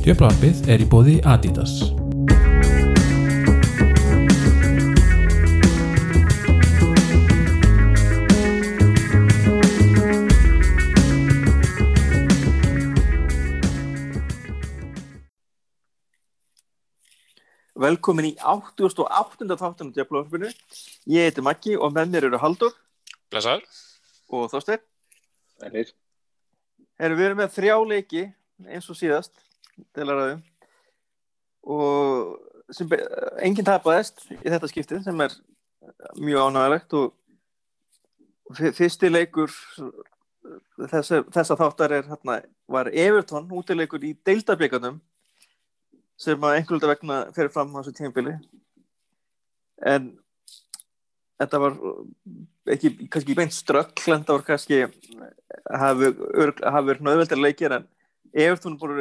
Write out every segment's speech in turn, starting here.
Και πράγματι, ερυποδεί άτιτας. Velkomin í 88. þáttunum Djöflarpinu. Ég heiti Maggi og með mér eru Haldur Blessaður. og Þorstein. Sælir. Erum við erum með þrjá leiki eins og síðast til að ræðum og sem, enginn tapaðist í þetta skiptið sem er mjög ánægilegt og fyr- fyrsti leikur þessa, þessa þáttar er hérna, var Everton útileikur í deildableikarnum sem að einhverjulega vegna fyrir fram á þessu tímabili. En þetta var ekki kannski beint strökk en það var kannski hafi verið nöðveldar leikir en Everton búin að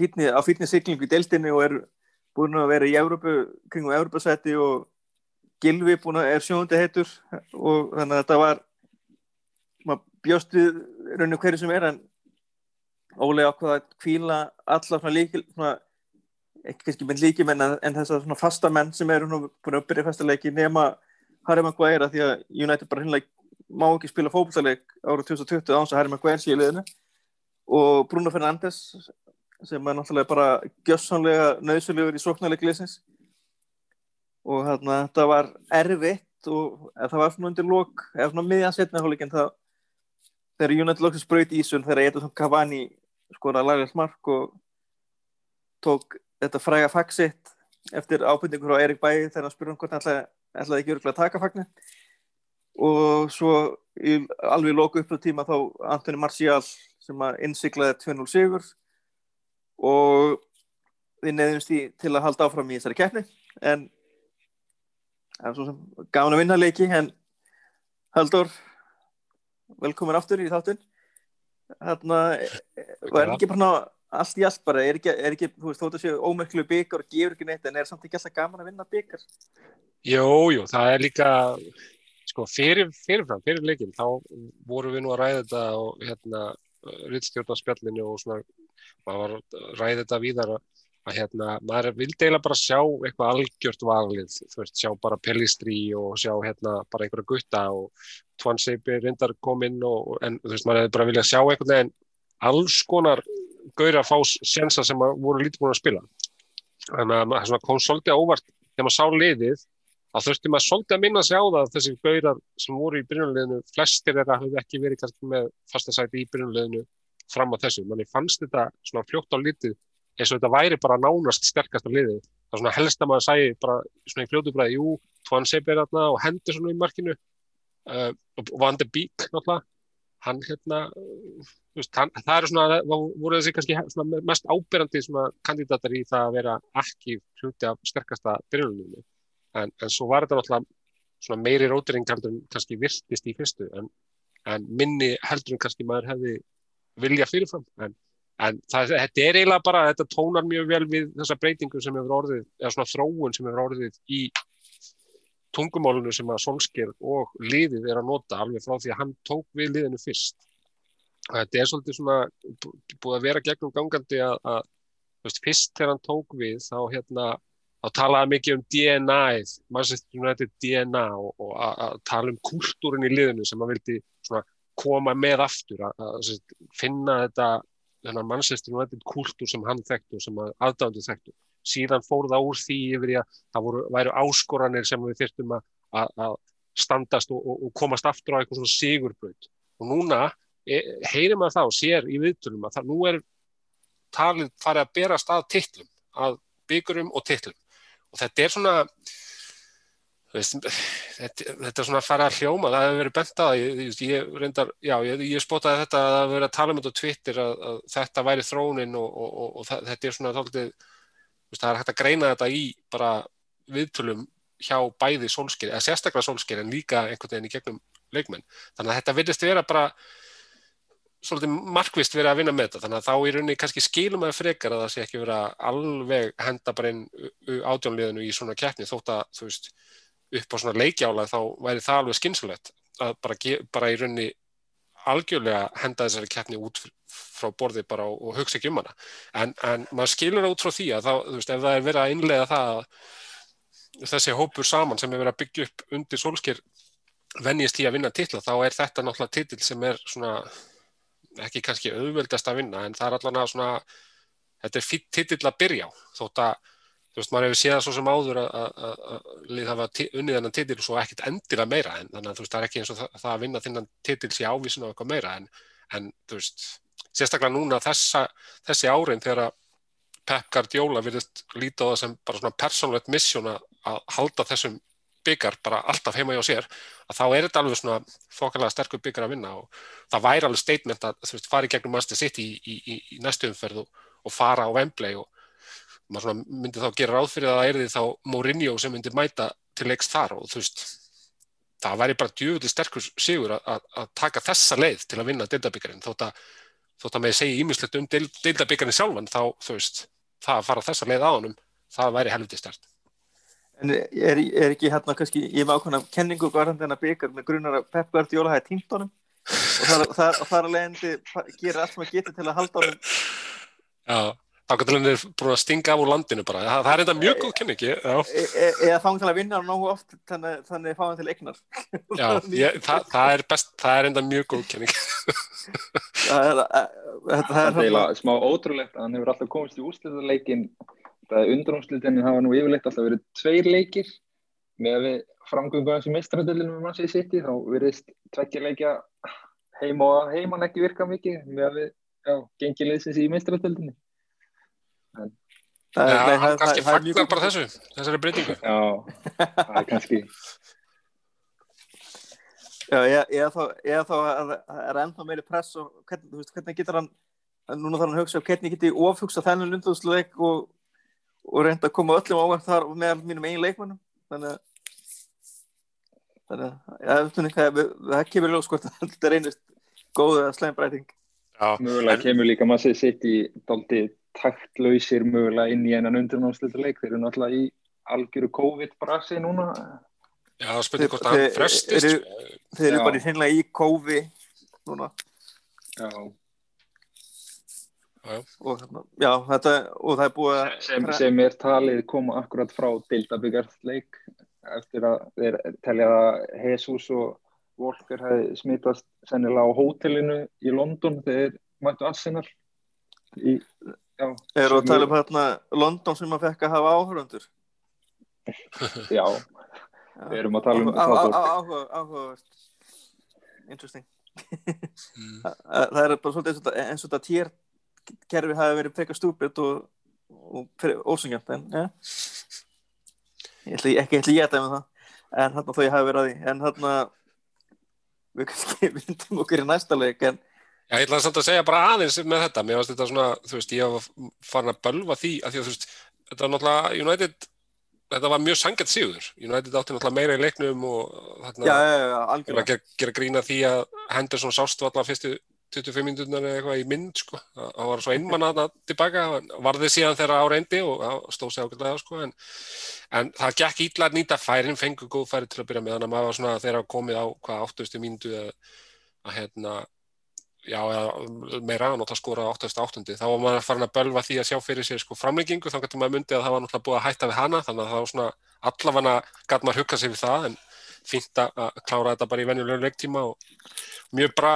vera á fítni siglingu í deildinni og er búin að vera í Európu, kringum Európasæti og Gilvi búin að er sjóndi heitur og þannig að þetta var maður bjóst við rauninu hverju sem er en ólega ákvaða að kvíla alla svona líkil svona, ekki kannski með líkimenn en, þess að svona fasta menn sem eru nú búin að byrja fasta leiki nema Harry Maguire því að United bara hinnlega má ekki spila fókbaltaleik árið 2020 áns að Harry Maguire sé í liðinu. Og Bruno Fernandes sem er náttúrulega bara gjössanlega nöðsulegur í sóknarleikleisins og þarna þetta var erfitt og það var svona undir lók eða svona miðjan setna það þegar United loksins braut ísun þegar Edison Cavani skoraði laglega mark og tók þetta fræga faxitt eftir ábyrningur á Erik Bæi þegar hann spurði hann hvort hann ætlaði, ætlaði ekki örgulega að taka fagnin og svo í alveg loku upp á tíma þá Antoni Martial sem að innsiklaði 2-0 sigur og við neðumst í til að halda áfram í þessari keppni. En það er svo sem gafin að vinna leiki en Haldur velkomin aftur í þáttun þarna var ekki bara allt í allt bara, er ekki, er ekki þú veist, þótt að séu ómerklu byggar og gefur ekki neitt en er samt ekki alltaf gaman að vinna byggar Jú, jú, það er líka, sko, fyrir, fyrirfram, fyrir leikin, þá vorum við nú að ræða þetta og hérna, rittstjórnarspjallinu og svona, maður var að ræða þetta víðar að, hérna, maður vildi eiginlega bara sjá eitthvað algjört valið, þú veist, sjá bara Pellistri og sjá hérna bara einhverja gutta og Tvanseipi reyndar kominn en þú veist, maður hefði bara viljað sjá eitthvað en alls konar gaur að fá sensa sem voru lítið búin að spila. Þannig að svona kom svolítið á óvart þegar maður sá liðið þá þurfti maður svolítið að minna sig á það að þessi gaurar sem voru í byrjunarliðinu flestir þeirra hafði ekki verið með fastasæti í byrjunarliðinu fram á þessu. Manni fannst þetta svona fljótt á litið eins og þetta væri bara nánast sterkasta liðið. Það svona helst að maður sæi bara svona í fljótu bræði, jú, Tvan Seibir þarna og hendur svona í markinu. Uh, og Van de Beek náttúrulega hann hérna veist, hann, það eru svona, voru þessi kannski mest ábyrjandi kandidatar í það að vera ekki hluti af sterkasta byrjunarliðinu en, en svo var þetta náttúrulega meiri en kannski virtist í fyrstu en, en minni heldur kannski maður hefði vilja fyrirfram. En, en það, þetta er eiginlega bara þetta tónar mjög vel við þessa breytingu sem hefur orðið, eða svona þróun sem hefur orðið í tungumálunu sem að Solskjær og liðið er að nota alveg frá því að hann tók við liðinu fyrst þetta er svolítið svona bú- búið að vera gegnum gangandi að, að veist, fyrst þegar hann tók við þá hérna þá talaði mikið um DNA-ið, Manchester United DNA og, og að, að tala um kultúrin í liðinu sem hann vildi svona koma með aftur, að, að finna þetta Manchester United kultúr sem hann þekktu og sem aðdándu þekktu. Síðan fór það úr því yfir í að það voru, væru áskoranir sem við þyrftum að, að, standast og, og, og komast aftur á eitthvað svona sigurbraut. Og núna e, heyrir maður það og sér í viðtölum að það nú er talið farið að bera stað titlum, að byggurum og titlum og þetta er svona veist, þetta, þetta er svona að fara að hljóma, það hefur verið bent að ég, ég, reyndar, já, ég, ég spotaði þetta að það hefur verið að tala um þetta á Twitter að, að þetta væri þróunin og, og, þetta er svona þáttið, það er hægt að greina þetta í bara viðtölum hjá bæði sólskir, eða sérstaklega sólskir en líka einhvern veginn í gegnum leikmenn, þannig að þetta virðist vera bara svolítið markvist verið að vinna með þetta. Þannig að þá í rauninni kannski skilum að frekar að það sé ekki verið að alveg henda bara inn átjónliðinu í svona keppni þótt að þú veist upp á svona leikjála þá væri það alveg skynsulegt að bara, bara í raunni algjörlega henda þessari keppni út frá borði bara og, og hugsa ekki um hana. En, en maður skilur það út frá því að þú veist, ef það er verið að innlega það að þessi hópur saman sem er verið að byggja upp undir sólskir venjist í að vinna titla þá er þetta náttúrulega titil sem er svona ekki kannski auðveldast að vinna en það er allan að svona þetta er fýtt titill að byrja á þótt að þú veist, maður hefur séð það svo sem áður að, lið hafa unnið þennan titil og svo ekkit endilega meira en þannig að þú veist, það er ekki eins og það, það að vinna þennan titil sé ávísin á eitthvað meira en, en þú veist, sérstaklega núna þessa, þessi árin þegar að Pep Guardiola virðist líta á það sem bara svona persónlegt mission að halda þessum byggar bara alltaf heima hjá sér að þá er þetta alveg svona þokkalega sterkur byggar að vinna og það væri alveg statement að þú veist, fara í gegnum Manchester City í, í, í, í næstu umferð og, og fara á Wembley og maður myndi þá gera ráð fyrir að það er því þá Mourinho sem myndi mæta til leiks þar og þú veist það væri bara djúvöldi sterkur sigur að, að, taka þessa leið til að vinna deildabyggarinn þótt að, þótt að með segja ímislegt um deildabyggarinn sjálfan þá þú veist, það að fara þessa leið á honum það væri helviti stert. En er, er ekki hérna kannski, ég með ákveðna kenningu varðandi hennar byggar með grunar að Pep Guardiola hafi tímt honum? Og þar, þar, þar að leiðandi gera allt sem að geta til að halda honum. Já, þá getur hann er búin að stinga af úr landinu bara, það, það er enda mjög góð kenning já, e, e, eða þá til að vinna hann nógu oft þannig, þannig fá hann til eignar. Já ég, það, það er best það er enda mjög góð kenning það er, e, þetta, það Það er eiginlega smá ótrúlegt að hann hefur alltaf komist í er undanúrslitinni hafa nú yfirleitt alltaf verið tveir leikir. Með að við framgöngu hans í mestradöldinu með mannsið sitt þá verðist tvekkja leikja heim og heimann ekki virka mikið. Með að við, já, gengi leysins í mestradöldinu það Já, er- nei, hann það- kannski er fagnar bara þessu þessari breytingu. Já, það er kannski Já, eða, eða þá, eða þá er, er ennþá meiri press og hvernig, þú veist, hvernig getur hann núna þarf hann að hugsa um hvernig geti ofhugsa þennan lundúsleik og, og reynda að koma öllum ávart þar með mínum eigin leikmannum þannig að þannig að ja, það, kemur ljós hvort að þetta reynist góð eða slæm breyting. Já, mögulega kemur líka mannsið sitt í daldi taktlausir mögulega inn í einan undanúrslitaleik þeir eru náttúrulega í algjöru COVID-brasi núna. Já spurning hvort Þið- að hann þið- frestist. eru- sko. þeir eru bara í hreinlega í kófi núna. Já, og, þarna- já, þetta, og það er búið að sem, sem er talið koma akkurat frá deildabyggarleik eftir að þeir telja að Jesus og Walker hefði smitast sennilega á hótelinu í London þegar þeir mættu Arsenal í, eru að tala um hérna London sem að fekk að hafa áhörundur já, við erum að tala um það áhugavert. Interesting. Mm. það er bara svolítið eins og þetta- eins og þetta tér kerfi hafi verið frekar stúpid og, og ósengjant en ég ætla ekki að dæma það. En þarna þó ég hafi verið að því. En þarna við kannski vindum okkur í næsta leik en Já, ég ætlaði samt að segja bara aðeins með þetta mér varst þetta svona, þú veist, ég var farin að bölva því að því að þú veist, þetta var náttúrulega United, þetta var mjög sangjart sigur United átti náttúrulega meira í leiknum og þarna já, já, já, Ég var að gera, grína því að Henderson sástu allar fyrstu 25 minúturnar eða eitthvað í mynd sko. Það var svo einmann að það tilbaka, varði síðan þegar á reyndi og það stóð sér ákveðlega sko. en, en það gekk ítla að nýta færin, fengu góð færi til að byrja með þannig að maður var svona þegar að komið á hvað 80. mínútu að, að hérna já, meira að náttúrulega skora 88. þá var maður farin að bölva því að sjá fyrir sér sko framlengingu, þá getur maður myndið að það var náttúrulega búið að hætta við hana, þannig að það var svona allavega gæt maður huggað sér við það en fínt að klára þetta bara í venjulegu leiktíma og mjög bara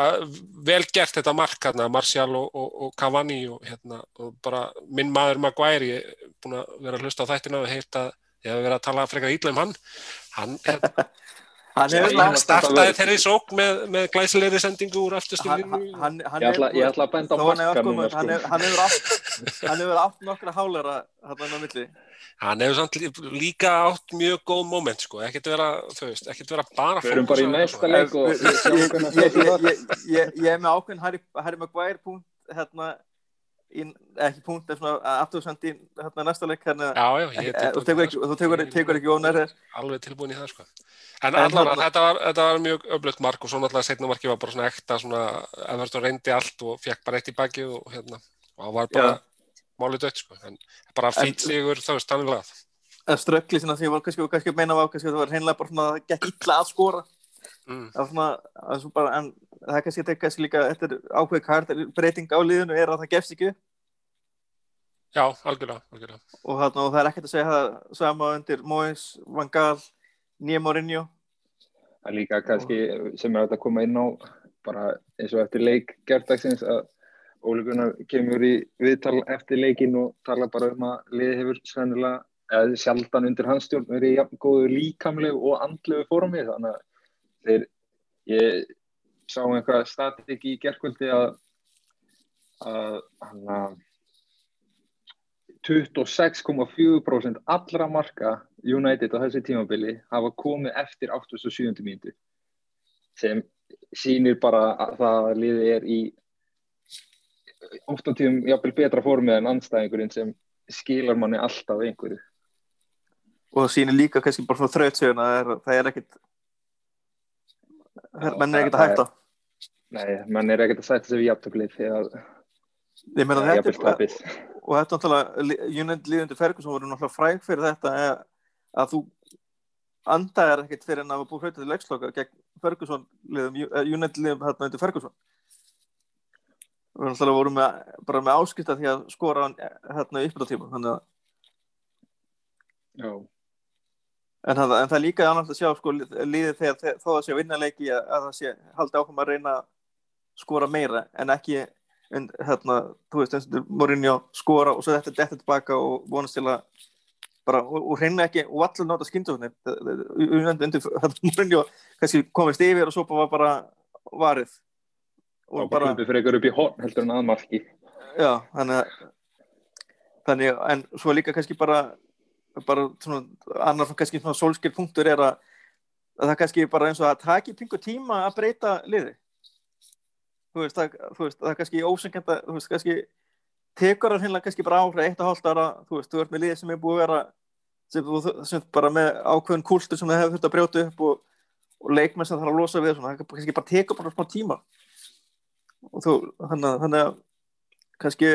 vel gert þetta mark hérna, Martial og, og, og Cavani og, hérna, og bara minn maður Maguire, ég er búin að vera að hlusta á þættina og heilt að ég hef verið að tala frekar ítla um hann hann, hérna, startaði þeirri sók með, með glæsilegri sendingu úr aftustu hann, línu hann, hann, Ég ætla, ég ætla að benda á þó hann hefur marka komið- núna hann sko. hann hefur átt hann hefur átt nokkra hálera hann á milli. Hann hefur samt lí- líka átt mjög góð moment sko, ekkert vera, þú veist, ekkert vera bara Við erum bara í næsta leik og ég, er með ákveðin Harry, Maguire punkt hérna í, ekki punkt, en svona aftursendi hérna næsta leik hérna, Já, já, ég eh, þú tekur ekki, þú sko. alveg tilbúin í það sko. En, En þarna- þetta, var, þetta var mjög öflugt mark og svo náttúrulega setna marki var bara svona ekta svona, Everton reyndi allt og fekk bara eitt í baki og hérna, og það var bara Já. málið dött sko, en bara En- fýtt sigur þá er stannilegt. að ströggli sinna því að kannski, kannski meina var kannski að það var hreinlega bara svona að það gekk illa að skora mm. það var svona, að svo bara, en það er kannski, er kannski líka, þetta er ákveð kart breyting á liðinu er að það gefst ekki upp Já, algjörlega, algjörlega. og, þarna, og það er ekkert að segja það sama undir Mois, Van Gaal Nýja Mourinho? Það er líka kannski sem er að koma inn á bara eins og eftir leik gerðdagsins að Óli Gunnar kemur í viðtal eftir leikin og tala bara um að liði hefur svennilega, eða sjaldan undir hans stjórn verið jafn góðu líkamlegu og andlegu formi. Þannig að þeir, ég sá einhvað statik í gerðkvöldi að að hann að 26,4% allra marka United á þessi tímabili hafa komið eftir 87. mínutu sem sýnir bara að það liði er í ofta tíum jáfnvel betra formið en anstæðingurinn sem skilar manni alltaf einhverju og það sýnir líka kannski bara svona þrautsögun að það er, það er ekkit Já, menn er ekkit að það- hætta Nei, mann er ekkert að sætta sig við jafntöklið þegar það er þetta jafnvel er, tapis og þetta er náttúrulega United líðundir Ferguson voru náttúrulega fræg fyrir þetta að, þú andaðir ekkit fyrir en að hafa búið hlutið til leiksloka gegn Ferguson liðum, eh, United liðum hérna undir Ferguson. Við náttúrulega vorum með, bara með áskipta því að skora hann hérna í uppbyrðatíma þannig að En það, en það er líka annars að sjá sko, liðið þegar þe- þó að sé að vinna leiki að, að það sé haldi áfram að reyna að skora meira en ekki en, hérna, þú veist, og Mourinho skora og svo þetta þetta tilbaka og vonast til að bara, og, og reyna ekki og allir nota skyndjóðnir undir kannski komist yfir og svo bara bara varið. Og bara hlupið fyrir ykkur upp í horn heldur en aðmarki já, þannig að þannig, en svo líka kannski bara bara svona, annar kannski svona sólskil punktur er að, að það kannski bara eins og að taki pingu tíma að breyta liði. Þú veist, það, þú veist, það kannski ósengjant að, þú veist, kannski tekur það hinnlega kannski bara áhrif eitt og hálft ára, þú veist, þú ert með liði sem er búið að vera sem, þú- sem bara með ákveðin kúltur sem það hefur þurft að brjóta upp og, og leikmenn sem þarf að losa við svona, það kannski bara tekur bara smá tíma. Og þú, þannig að- þannig að kannski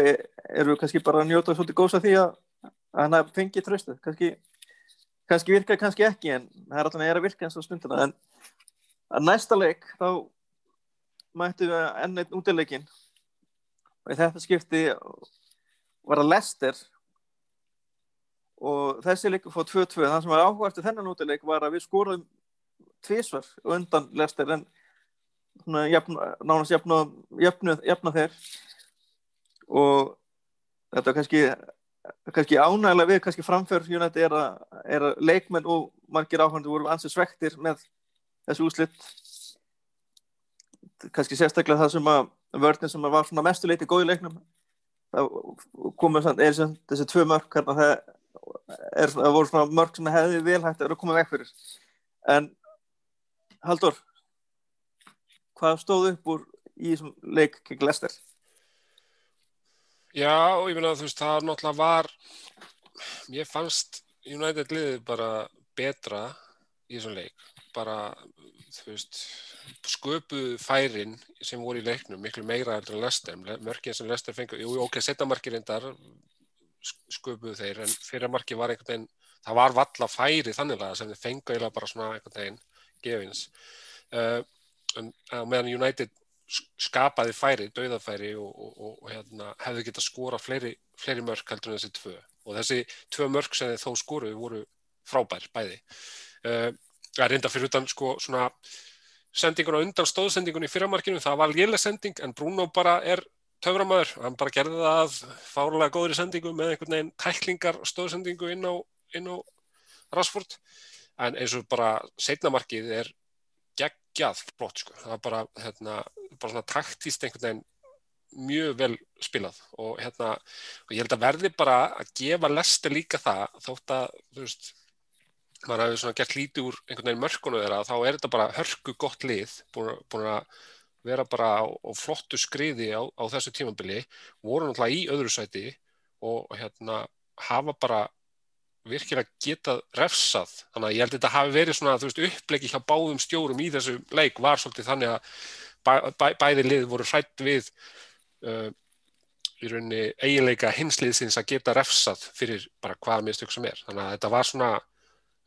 eru kannski bara að njóta svolítið góðs að því að að hann hafi fengið tröstuð kannski, kannski virkar, kannski ekki en það er alltaf að virka eins og stundina. En að næsta leik þá mættu við enn einn útileikin og í þetta skipti var það Lester og þessi leikur fóð 2-2 það sem var áhugast í þennan útileik var að við skorum tvísvar undan Lester en svona jafn, nánast jafna, jafna, jafna þeir. Og þetta var kannski kannski ánægilega við kannski framför United er er að leikmenn og margir áhundu voru ansið svektir með þessu úslitt kannski sérstaklega það sem að vörðin sem var svona mestuleiti góð í leiknum. Það er sem, þessi tvö mörk hérna það er, það voru svona mörk sem hefði vel hægt að koma vekk fyrir en Haldur hvað stóð upp úr í þessum leik gegn Lester Já, ég meina þú veist, það náttúrulega var, ég fannst United liðið bara betra í þessum leik. Bara, þú veist, sköpuð færin sem voru í leiknum miklu meira heldur en Lester. Mörkið sem Lester fengur, jú, ok, setja markið reyndar sköpuð þeir, en fyrir markið var einhvern veginn, það var valla færi þannig að sem þeir fengu eiginlega bara svona einhvern veginn gefins. Uh, en, meðan United skapaði færi, dauðafæri og, og, og, og hérna, hefði getað skora fleiri, fleiri mörk heldur en þessi tvö og þessi tvö mörk sem þeir þó skoruðu voru frábær bæði uh, að reynda fyrir utan sko svona sendingun á undan stóðsendingun í fyrramarkinu, það var lélega sending en Bruno bara er töframæður hann bara gerði það að fárlega góðri sendingu með einhvern veginn tæklingar stóðsendingu inn á, inn á Rashford. En eins og bara setnamarkið er geggjað flott sko, það er bara hérna, bara svona taktíst einhvern veginn mjög vel spilað. Og hérna, og ég held að verði bara að gefa Lester líka það þótt að, þú veist maður hefur svona gert lítið úr einhvern veginn mörkunu þeirra, þá er þetta bara hörku gott lið, búin, búin að vera bara á, á flottu skriði á, á þessu tímabili, voru náttúrulega í öðru sæti og, og hérna hafa bara virkilega getað refsað þannig að ég held að þetta hafi verið svona veist upplegi hjá báðum stjórum í þessu leik var svolítið þannig að bæ, bæ, bæði lið voru hrætt við uh, í rauninni eiginleika hinsliðsins að geta refsað fyrir bara hvaða mistök sem er. Þannig að þetta var svona,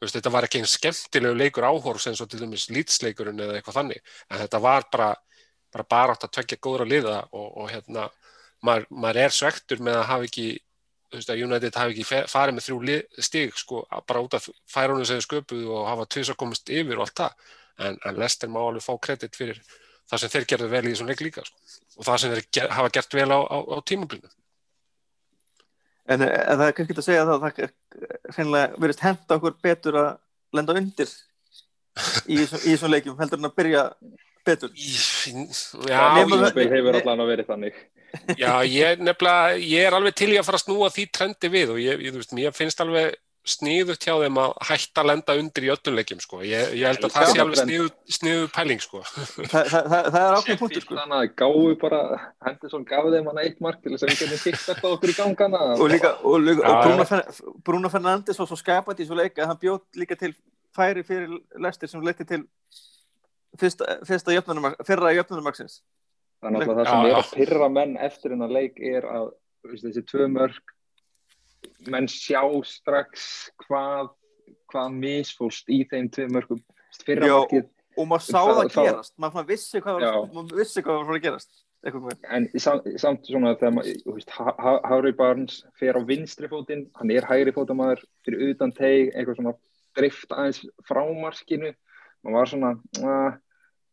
veist, þetta var ekki einn skemmtilegu leikur áhorfs eins og til dæmis lýtsleikurinn eða eitthvað þannig, en þetta var bara bara bara átt að tvekja góðra liða og, og hérna, maður, maður er svektur með að hafa ekki, þú veist, að United hafi ekki farið með þrjú stig, sko, bara út af færunum sem þau sköpuðu og hafa tvis að komast yfir og allt það, en, en Lester má alveg fá kredit fyrir það sem þeir gerðu vel í þessum leik líka, sko, og það sem þeir ger, hafa gert vel á, á, á tímablinu. En, en það er kannski að segja það að það hreinlega verist henda okkur betur að lenda undir í þessum leikjum heldur en að byrja betur. Ég, Tímabil hefur allan að verið þannig. já, ég nefnilega, ég er alveg til í að fara að snúa því trendi við og ég, ég, veist, mér finnst alveg sniðut hjá þeim að hætta að lenda undir í öllum leikjum, sko. Ég, ég held að það sé alveg sniðu, sniðu pæling, sko. Þa, það, það, það er ákveð punktur sko. Þannig að gáðu bara, Henderson gaf þeim hann eitt mark til þess að við getum kýrt eftir okkur í gangana. og líka, og, líka, og Bruno Fernandes var svo skapandi í svo leika að hann bjóð líka til færi fyrir lestir sem leikti til fyrsta, fyrsta jöfnunumark, fyrra jöfnunumarksins. Þannig að það Já, sem er já. að pyrra menn eftir hennar leik er að þú veist, þessi tvö mörg menn sjá strax hvað hvað misfórst í þeim tvö mörgum fyrra Já, markið og maður sá Það- það gerast. Maður svona vissi hvað maður vissi hvað var að gerast en samt, samt svona þegar maður, Harry Barnes fer á vinstri fótinn, hann er hægri fótamaður fyrir utan teig, eitthvað svona drift aðeins frá markinu. Maður var svona uh,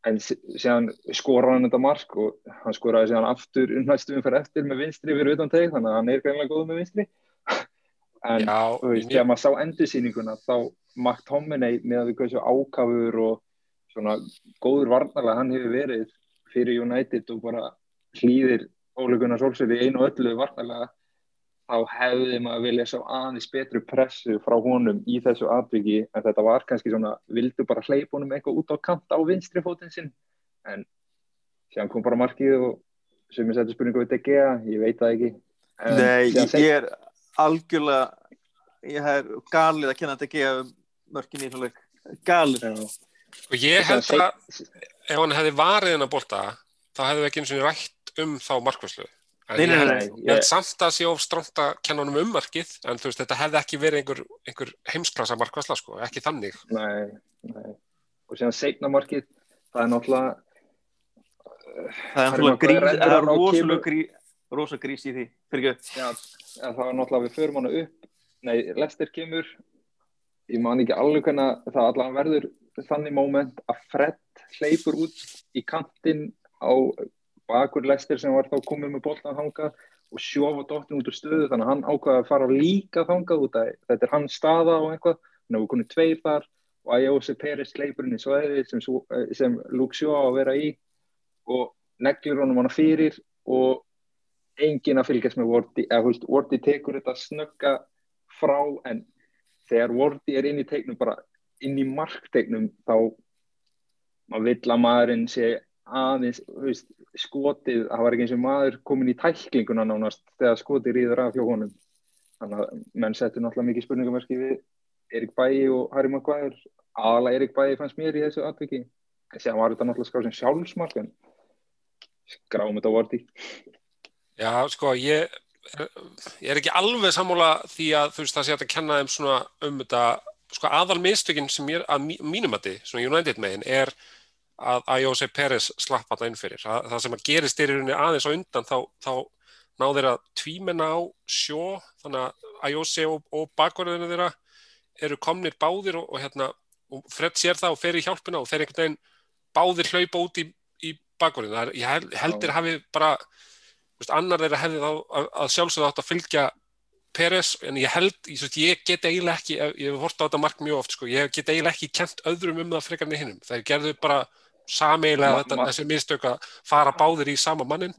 en síðan skorar hann þetta mark og hann skoraði síðan aftur næstu umferð eftir með vinstri fyrir utan teig þannig að hann er greinlega góð með vinstri. En Já, þú veist, þegar maður sá endursýninguna þá Mark Tomminey með að við hversu ákafur og svona góður varnarlega hann hefur verið fyrir United og bara hlýðir ólíkunar sólsöfi einu öllu varnarlega þá hefði maður vilja sjá aðeins betru pressu frá honum í þessu atviki en þetta var kannski svona vildu bara hleypa honum eitthvað út á kant á vinstri fótinn sinn en síðan kom bara markið og sem ég seti spurningu við DG ég veit það ekki En Nei, ég, ég er algjörlega ég er galið að kenna ekki að mörkin í svona leik galið Já. og ég held að ef hann hefði varið hennar bolta þá hefði við ekki eins og rætt um þá markværslu. Nei, nei, nei, Ég held samt að sé of stránt að kenna honum um markið, en þú veist, þetta hefði ekki verið einhver, einhver heimsklassa markværsla, sko, ekki þannig. Nei, nei. Og síðan seinna markið, það er náttúrulega, það er náttúrulega grís, Maguire það er rosalega rosa grís í því fyrir ekki já, það var náttúrulega við förum hana upp, nei, Lester kemur, ég man ekki alveg hvernig það allan verður þannig moment að Fred hleypur út í kantinn á bakur Lester sem var þá komið með boltan þangað og sjófa dóttin út úr stöðu þannig að hann ákvaði að fara líka þangað út að þetta er hans staða og eitthvað. Þannig að við konum tveir þar og Ajósi Peris hleypur inn í svæði sem, eh, sem Luke Shaw á að vera í og neglir honum hana fyrir og enginn að fylgjast með Vorti eða veist, Vorti tekur þetta snögga frá en þegar Vorti er inn í teiknum bara inn í markteiknum þá maður vill að maðurinn sé aðeins, veist, skotið það var ekki eins og maður komin í tæklinguna nánast þegar skotið rýður af hjá honum. Þannig að menn settu náttúrulega mikið spurningamerki við Erik Bæi og Harry Maguire. Aðalega Erik Bæi fannst mér í þessu atviki. En séðan var þetta náttúrulega skáð sem sjálfsmark en skráum þetta Vorti Já, sko, ég, ég er ekki alveg sammála því að þú veist, það sé að kenna þeim svona um þetta, sko, aðal mistökin sem ég, að mínum að svona United megin, er að Ajóse Peres slapp þetta inn fyrir. Það, það sem að gerist er í rauninni aðeins á undan, þá, þá ná þeirra tvímenna á sjó, þannig að Ajóse og, og bakvarðinu þeirra eru komnir báðir og, og hérna, og Fred sér það og fer í hjálpina og þeir einhvern veginn báðir hlaupa út í, í bakvarðinu. Það er, ég held, heldur hafi bara veist, annar þeirra hefði þá að, að sjálfsögða átt að fylgja Peres, en ég held, ég, ég get eiginlega ekki, ég hef hort á þetta mark mjög oft, sko, ég get eiginlega ekki kent öðrum um það frekar en hinnum. Þeir gerðu bara sameiginlega Ma- þetta, þessi mistök að fara báðir í sama mannin,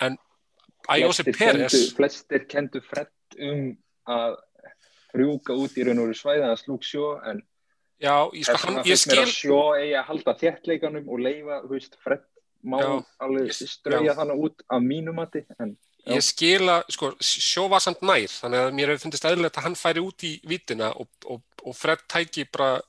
en Ajósi flestir Peres, flestir kendu fredd um að frjúka út í raun og svæði að slúk sjó en já, ég, sko, hann, ég skil, að sjó eigi að halda þéttleikanum og leifa, veist, fredd má Já, alveg já. þannig út af mínumati en já. ég skil að, sko, sjó var samt nær, þannig að mér hefur fundist eðlilegt að hann færi út í vítina og, og, og Fred tæki bara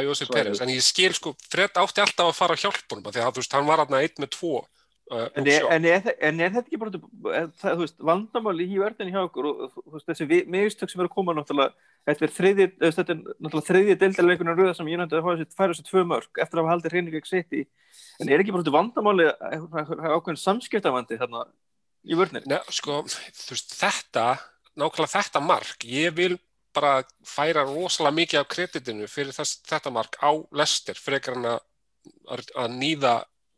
Ajósi Svæðið. Peres, en ég skil, sko, Fred átti alltaf að fara á hjálpunum, af því að, þú veist, hann var hann einn með tvo uh, En er, en, er, en er þetta ekki bara er, það, þú veist, vandamáli í verðinni hjá okkur og þú veist, þessi mistök sem eru að koma náttúrulega, þetta er þriðji, eða þetta er náttúrulega þriðji deildarleikunum röða sem ég nætti að færa þessi, þessi tvö mörg eftir að hafa haldið hreinu gegn sitt í en er ekki bara þetta vandamáli ákveðin samskiptavandi þarna í vörðinni? Nei, sko, þú veist, þetta, nákvæmlega þetta mark, ég vil bara færa rosalega mikið af kreditinu fyrir þess, þetta mark á Lester frekar en að, að, nýða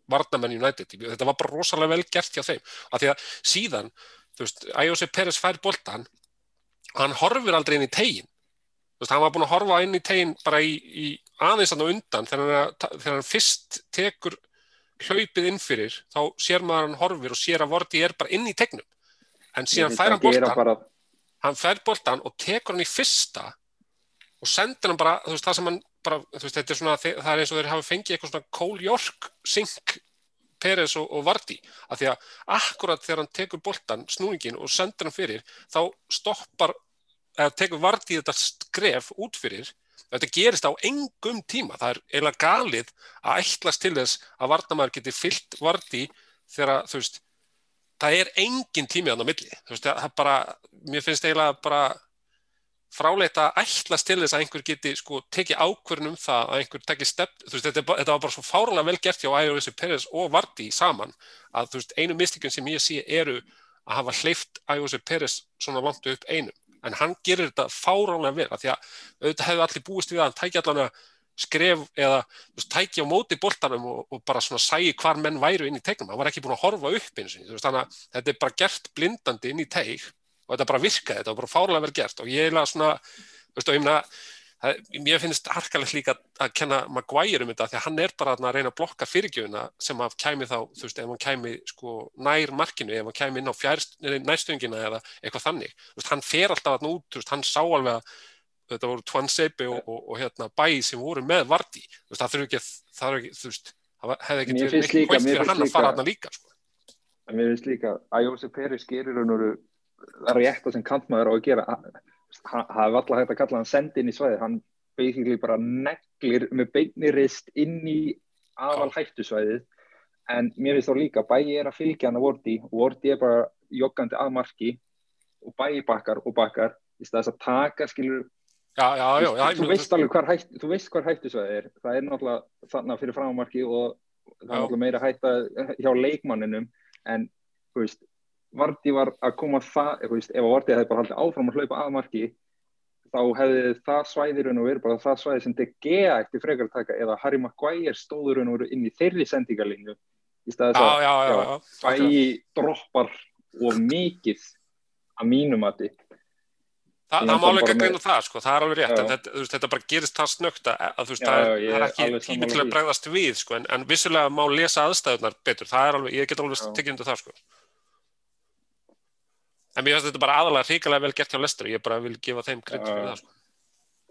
varnamenn United. Þetta var bara rosalega vel gert hjá þeim. Af því að síðan, þú veist, Ajósi Peres fær boltan hann horfir aldrei inn í tegin. Þú veist, hann var búin að horfa inn í tegin bara í, í aðeins hann á undan þegar hann, hann fyrst tekur hlaupið inn fyrir, þá sér maður hann horfir og sér að Vorti er bara inn í tegnum. En síðan fær hann boltan hann fær boltan og tekur hann í fyrsta og sendir hann bara, þú veist, það sem hann bara, þú veist, þetta er svona, það er eins og þeir hafa fengið eitthvað svona Cole York sink Peres og, og Vardy, af því að akkurat þegar hann tekur boltan, snúningin og sendir hann fyrir, þá stoppar eða tekur Vardy þetta skref út fyrir, þetta gerist á engum tíma, það er eiginlega galið að ætlast til þess að Vardamæður geti fyllt Vardy þegar, þú veist það er engin tími á milli, veist, það bara mér finnst eiginlega bara fráleita að ætlast til þess að einhver geti sko tekið ákvörðun um það að einhver tekið stepp, þú veist, þetta, þetta var bara svo fáranlega vel gert hjá Æjósi Peres og Vardy saman að þú veist, einu mistíkun sem ég sé eru að hafa hleyft Æjósi Peres svona langt upp einum, en hann gerir þetta fáranlega vel, af því að auðvitað hefðu allir búist við að hann tæki allan að skref eða veist, tæki á móti boltanum og, og bara svona sæi hvar menn væru inn í tegnum, hann var ekki búin að horfa upp eins og þannig að þetta er bara gert blindandi inn í teig og þetta bara virkaði, þetta var bara fárlega vel gert. Og ég er svona, þú veist, og ég meina mér finnst harkalegt líka að kenna Maguire um þetta því að hann er bara að reyna að blokka fyrirgjöfuna sem að kæmi þá, þú veist, ef hann kæmi sko nær markinu, ef hann kæmi inn á fjærst, nærstöngina eða eitthvað þannig. Veist, hann fer alltaf þarna út, hann sá alveg að þetta voru Twan Seipi og, og, og hérna bæ sem voru með Vardí, það þurfi ekki, það ekki, þú veist, það hefði ekki verið neitt mér fyrir hann að fara líka- þarna líka, sko. mér finnst líka að Jósef Peris gerir raun og veru rétt að sem kantmaður á að gera hann hann hafði alltaf hægt að kalla hann sendi inn í svæði hann basically bara neglir með beinni rist inn í aðal hættusvæðið. En mér finnst þá líka bæi er að fylgja hann að Vorti og Vorti er bara joggandi að marki og bæi bakkar og bakkar í staðis að taka skilur Já, já, já, já, þú, veist alveg hvar hætt, þú veist hvar hættusvæðið er. Það er náttúrulega þannig fyrir framarki og það er náttúrulega meira hætta hjá leikmanninum en þú veist, Vardí var að koma það, þú veist, ef Vardí hefði bara haldið áfram að hlaupa að marki þá hefði það svæðirinn og verið bara það svæði sem Gea eftir frekar að taka eða Harry Maguire stóðurinn og inn í þeirri sendingarlinju í staðis að já, bæi droppar of mikið að mínum mati Þa, það má alveg með- það, sko, það er alveg rétt, Já. en þetta, veist, þetta bara gerist það snögt að, þú veist, Já, það, já, er, það er ekki tími til að bregðast við, sko, en, en vissulega má lesa aðstæðunar betur, það er alveg, ég get alveg tekið undir það, sko. En mér finnst þetta bara aðalega hrikalega vel gert hjá Lester, ég bara vil gefa þeim krydd fyrir það, sko.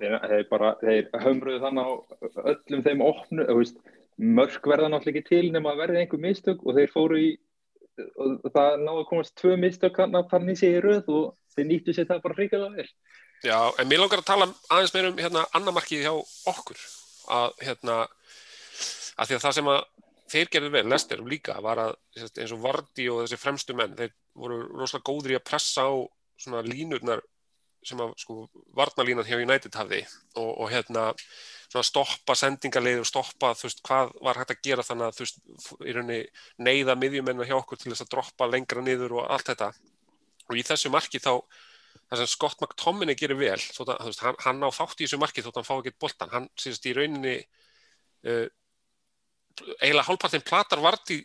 þeir, þeir bara, þeir hömruðu þannig á öllum þeim opnu, þú veist, mörk verða náttúrulega ekki til nema að verði einhver mistök og þeir fóru í og það náðu komast tvö mistök hann að sig í röð og þeir nýttu sér það bara hrikalega vel. Já, en mér langar að tala aðeins meira um hérna annamarkið hjá okkur að hérna að því að það sem að þeir gerðu vel, Lester líka, var að eins og Vardy og þessi fremstu menn, þeir voru rosalega góður í að pressa á svona línurnar sem að sko varnalínan hjá United hafði og, og hérna svona stoppa sendingarleiður og stoppa þú veist hvað var hægt að gera þannig að þú veist í rauninni neyða miðjumennar hjá okkur til þess að droppa lengra niður og allt þetta og í þessu marki þá það sem Scott McTominay gerir vel að, veist, hann, hann á þátt í þessu marki þótt hann fá ekki boltan, hann sést í rauninni uh, eiginlega hálfpartinn platar varti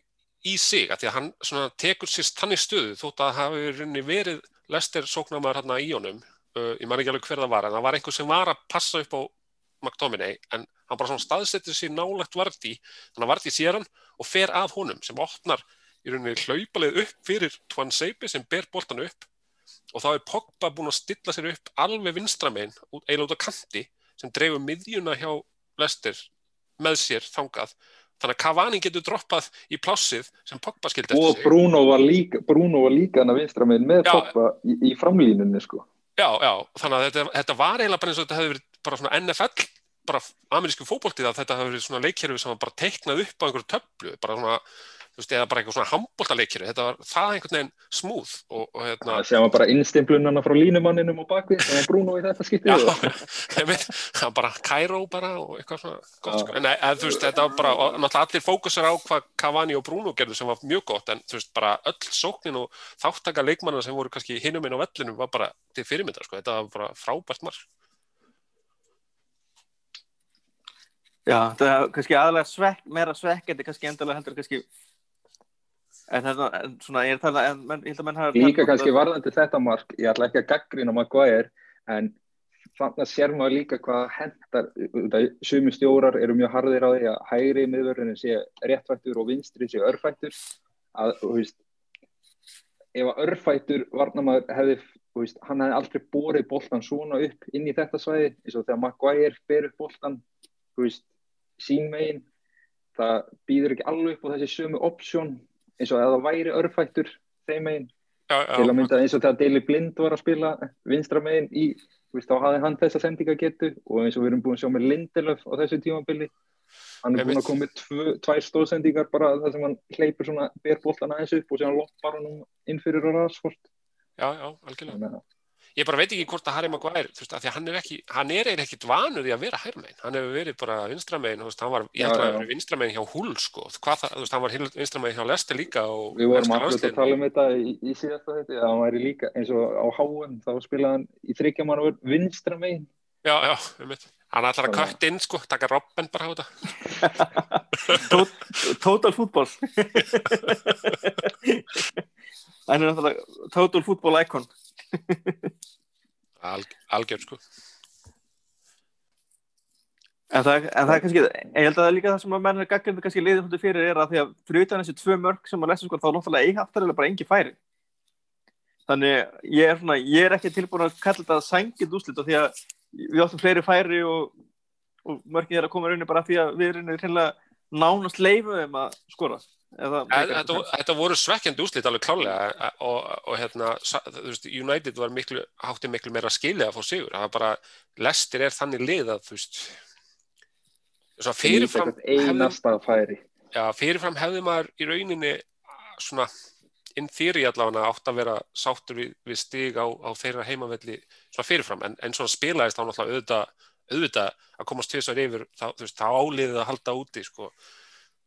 í sig, að því að hann svona tekur sérst þannig stöðu þótt að hafi í rauninni verið Lester sóknarmæður hérna í honum uh, ég man ekki alveg hver það var, en það var einhver sem var að passa upp á McTominay en hann bara svona staðsetur sér nálagt varti þannig að varti sér hann og fer að honum sem opnar í rauninni hlaupaleið upp fyrir Twan Seipi sem ber boltan upp og þá er Pogba búinn að stilla sér upp alveg vinstramein, eiginlega út á kanti sem dreifur miðjuna hjá Lester með sér þangað þannig að Cavani getur droppað í plássið sem Pogba skildi Og eftir sig Bruno var líka, Bruno var líka hann að vinstra með Já. poppa í, í framlínunni sko. Já, já, þannig að þetta, þetta var eiginlega bara eins og þetta hefði verið bara svona NFL bara amerísku fótboltið að þetta hefði verið svona leikkerfi sem var bara teiknað upp á einhverju töflu bara svona þú veist, eða bara eitthvað svona handbóltaleikir, þetta var það einhvern veginn smúð og, og hérna, Það séum bara innstimplunana frá línumanninum og bakvið, það var Bruno í þetta skiptið. það var bara Cairo bara og eitthvað svona gott, sko, en eða, þú veist, þetta var bara, og náttúrulega allir fókusar á hvað Cavani og Bruno gerðu sem var mjög gott, en þú veist, bara öll sóknin og þáttaka leikmanna sem voru kannski hinum inn á vellinum var bara til fyrirmyndar, sko, þetta var bara frábært marg. Já, það er kannski aðalega svekk, meira svekkandi kannski endalega heldur kannski en er svona, ég er talað en menn, ég held að menn hafa Líka kannski varðandi þetta mark, ég ætla ekki að gaggrina Maguire, en þannig að sér maður líka hvað hendar, sumi stjórar eru mjög harðir á því að hægri miðvörðinu sé réttfættur og vinstri sé örfættur, að, þú veist, ef að örfættur varnamaður hefði, þú veist, hann hefði aldrei borið boltan svona upp inn í þetta svæði, eins og þegar Maguire ber upp boltan, þú veist, sín megin, það býður ekki alveg upp á þessi sömu option, eins og að það væri örfættur þeim megin, Já, til að mynda eins og þegar Daily Blind var að spila vinstra megin í, veist, þá hafði hann þessa sendingagetu og eins og við erum búin að sjá með Lindelöf á þessu tímabili hann er búin að koma með tvö, tvær stóðsendingar bara þar sem hann hleypur svona ber boltan aðeins upp og síðan loppar hann inn fyrir á Rashford. Já, já, algjörlega. þannig Ég bara veit ekki hvort að Harry Maguire, þú veist, af því að hann er ekki, hann er eiginlega ekkit vanur í að vera hærmein. Hann hefur verið bara vinstramein, þú veist, hann var, ég held að hann verið vinstramein hjá Hull, sko. Hvað það, þú veist, hann var vinstramein hjá Leicester líka og við vorum alltaf að tala um þetta í, í síðasta þetta að hann væri líka eins og á HM þá spilaði hann í þryggjaman og vinstra megin Já, já, um mitt. Hann ætlar að kött inn, sko, taka Robben bara á þetta. Tot- Total fútból hann er náttúrulega total fútból icon Al, algjör, sko. en það, en það er kannski, ég held að það er líka það sem að menn er gaggrindi kannski liðið hundur fyrir er að því að fyrir utan þessi tvö mörg sem að lesa sko þá er náttúrulega eiga afturlega bara engi færi þannig ég er svona ég er ekki tilbúin að kalla þetta sængið úslit því að við áttum fleiri færi og, og mörgin er að koma raunni bara því að við erum reynilega nánast leifuðum að skora Þetta, þetta? voru svekkjandi úslit alveg klálega og, og hérna, veist, United var miklu, hátti miklu meira skilið að fá sigur. Það var bara, Leicester er þannig lið að, þú veist, svona fyrirfram, hefði, einasta færi. Já, fyrirfram hefði maður í rauninni svona inn þýri allavega átt að vera sáttur við, við stig á, á þeirra heimavelli svona fyrirfram, en, en svona spilaðist þá náttúrulega auðvitað, auðvitað að komast tvisar yfir, þá, veist, þá áliðið að halda úti, sko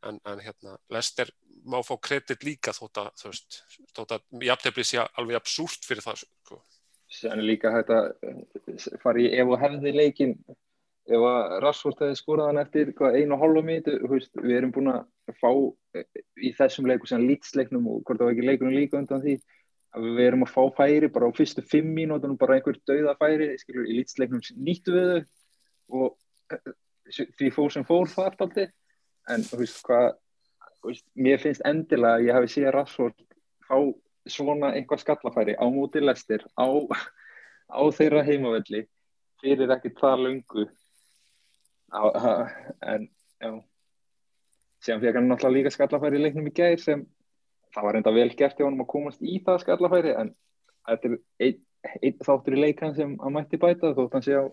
en, en hérna, Lester má fá kredit líka þótt að, þú veist, þótt að jafntefli sé alveg absúrt fyrir það, sko. Er líka hægt að eh, fara í ef og hefði leikin ef að Rashford hefði skorað hann eftir einu og hálfa mítu, við erum búin að fá eh, í þessum leiku sem lýtsleiknum og hvort það var ekki leikunum líka undan því að við erum að fá færi bara á fyrstu fimm mínútonum bara einhver dauða færi skilur, í lýtsleiknum nýttu við þau og eh, því fór sem fór það alltaf en þú veist hvað veist, mér finnst endilega að ég hafi séð Rashford fá svona eitthvað skallafæri á móti lestir á, á þeirra heimavelli fyrir ekki það lungu á, á, en já. Síðan fekk hann náttúrulega líka skallafæri í leiknum í gær sem það var enda vel gert hjá hann að komast í það skallafæri en þetta er einn ein þáttur í leikan sem hann mætti bæta þótt hann sé á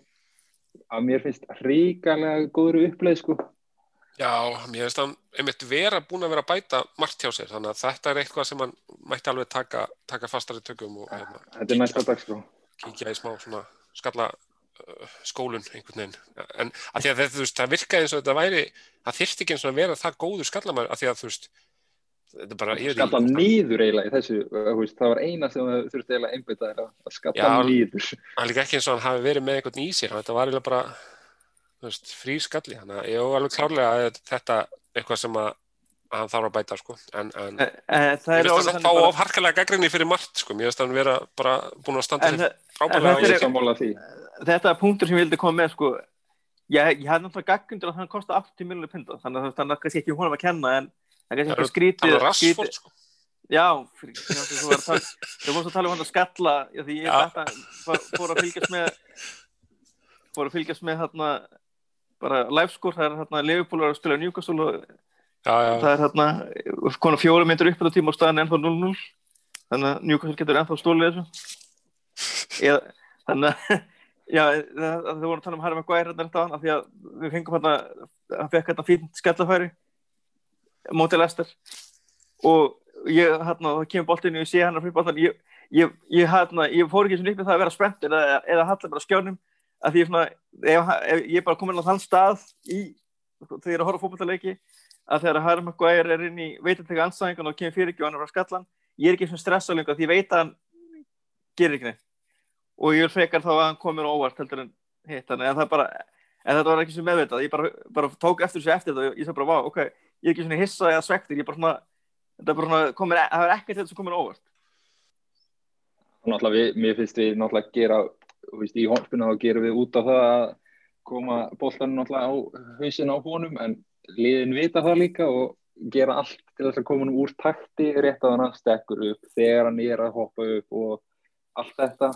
að mér finnst ríkalega góður uppleið sko Já, mér finnst hann einmitt vera búin að vera að bæta margt hjá sér, þannig að þetta er eitthvað sem hann mætti alveg taka, taka fastari tökum og hérna, er næsta dag sko kíkja í smá svona skalla uh, skólun einhvern veginn. En að því að þú veist, það virkaði eins og þetta væri, það þyrfti ekki eins og að vera það góður skallamæður, að því að þú veist, þetta er bara, ég skalla nýður eiginlega í þessu þú veist, það var eina sem það þurfti eiginlega einbytta er að skalla Já. nýður hann er líka ekki eins og hann hafi verið með einhvern í sér, þetta var eiginlega bara, frí skalli, þannig að ég var alveg klárlega að þetta er eitthvað sem að hann þarf að bæta, sko, en, en Eh, eh, það er það þannig fá bara- of harkalega gaggrinni fyrir margt sko, mér finnst það vera bara búin að standa sér þe- frábælega þetta ég er- er sammála því. Þetta er punktur sem ég vildi koma með sko. Ég, ég hafði náttúrulega gaggundur að hann kosti 80 miljonir pinda þannig að það er kannski ekki honum að kenna en það er kannski er skrítið alveg rassfórt sko. já, fyrir, þú var að varst að tala um hann að skalla því ég Já. þetta, fór, fór að fylgjast með fór að fylgjast með hérna bara livescore, það er hérna Liverpool er að spila Newcastle og já, já, það er hérna konar fjóra myndir upp á þetta tíma og staðan er ennþá 0-0 þannig að Newcastle getur ennþá stólið þessu. Eða, þannig að já, það, það voru að tala um Harry Maguire hérna þetta af því að við fengum hérna hann fekk hérna fínt skellafæri mótið Lester og ég, hérna, það kemur boltinu og ég sé hann að fríboltan ég, ég, ég, hérna, ég fór ekki svona upp með það að vera spennt eða, eða halla bara skjánum að því svona, ef, ef ég er bara komin á þann stað í, þegar ég er að horfa fókbaltaleiki að þegar Harry Maguire er inn í veitartega anstæðingan og kemur fyrir ekki og hann er á skallan ég er ekki svona stressað lengur því ég veit að hann gerir ekki neitt. Og ég vil frekar þá að hann komir óvart heldur en hitt en það bara en þetta var ekki sem meðvitað, ég bara, bara tók eftir þessu eftir þetta og ég sagði bara, ok, ég er ekki svona hissa eða svektir, ég bara svona þetta er bara svona, komir, það er ekkert þetta sem komir óvart. Náttúrulega, mér finnst við náttúrulega að gera, veist, í hónspuna þá gerum við út á það að koma bóltan náttúrulega á hausin á honum en liðin vita það líka og gera allt til þess að koma hann úr takti rétt að hann stekkur upp þegar hann er að hoppa upp og allt þetta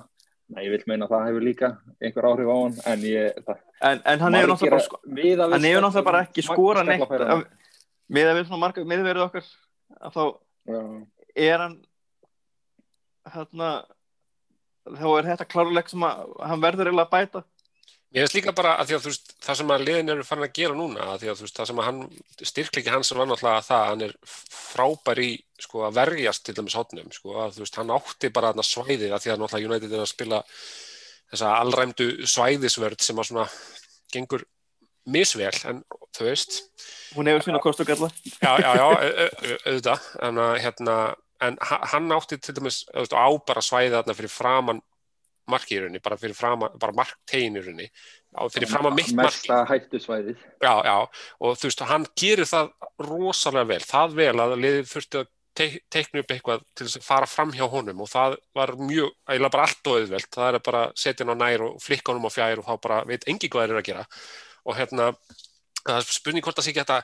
Nei, ég vil meina að það hefur líka einhver áhrif á hann, en ég... En, en hann hefur náttúrulega bara, náttúrulega bara ekki skora neitt með að við svona marga, með að verið okkar, að þá Já. er hann, hérna, þá er þetta klárleik sem að hann verður eiginlega að bæta. Ég veist líka bara að, að veist, það sem að liðin eru farin að gera núna að, að veist, það sem að hann, styrklegi hans er vannáttúrulega að það að hann er frábær í sko, að verjast til dæmis hótnum sko, að veist, hann átti bara þarna svæðið að því að náttúrulega United er að spila þessa allræmdu svæðisvörð sem að svona gengur misvel en þú veist. Hún hefur sína kostu gæla Já, já, já, auðvitað. En, hérna, en hann átti til dæmis á bara svæðið þarna fyrir framann marki í rauninni, bara fyrir fram að, bara rauninni, fyrir fram að mitt marki. Mesta hættusvæðið. Já, já, og þú veist, hann gerir það rosalega vel, það vel að liðið þurfti að te teikna upp eitthvað til þess að fara fram hjá honum og það var mjög, eiginlega bara allt og auðvelt, það er bara setja hann á nær og flikka honum á fjær og þá bara veit engi hvað það er að gera og hérna, það er spurning hvort það sé ekki þetta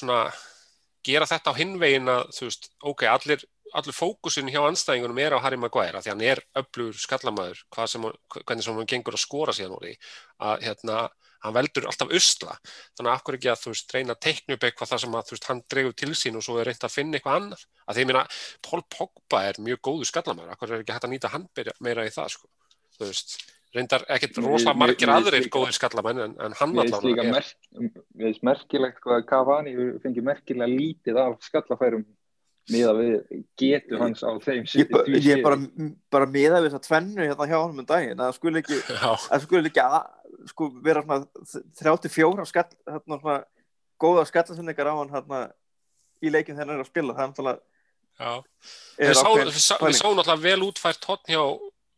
svona gera þetta á hinvegin að þú veist, ok, allir allur fókusin hjá anstæðingunum er á Harry Maguire því hann er öflugur skallamæður hvernig sem hann gengur að skora síðan úr því að hérna, hann veldur alltaf usla. Þannig að akkur ekki að þú veist reyna að teikna upp eitthvað þar sem að þú veist hann dregur til sín og svo er reynd að finna eitthvað annar að því að Pól Pogba er mjög góðu skallamæður akkur er ekki hægt að nýta hann meira í það sko þú veist reyndar ekkert rosalega margir aðrir góðir skallamenn en, en hann allavega er. Við veist merkilegt hvað Cavani fengið merkilega lítið af skallafærum miða við getur hans á þeim ég, ég er bara, bara miða við þess að tvennu hérna hjá hann um daginn að skul ekki, að skul ekki að, sko, vera svona 34 skall, hérna svona góða skallasendingar á hann hérna í leikin þegar hann er að spila. Það er náttúrulega við sáum náttúrulega vel útfært hodn hjá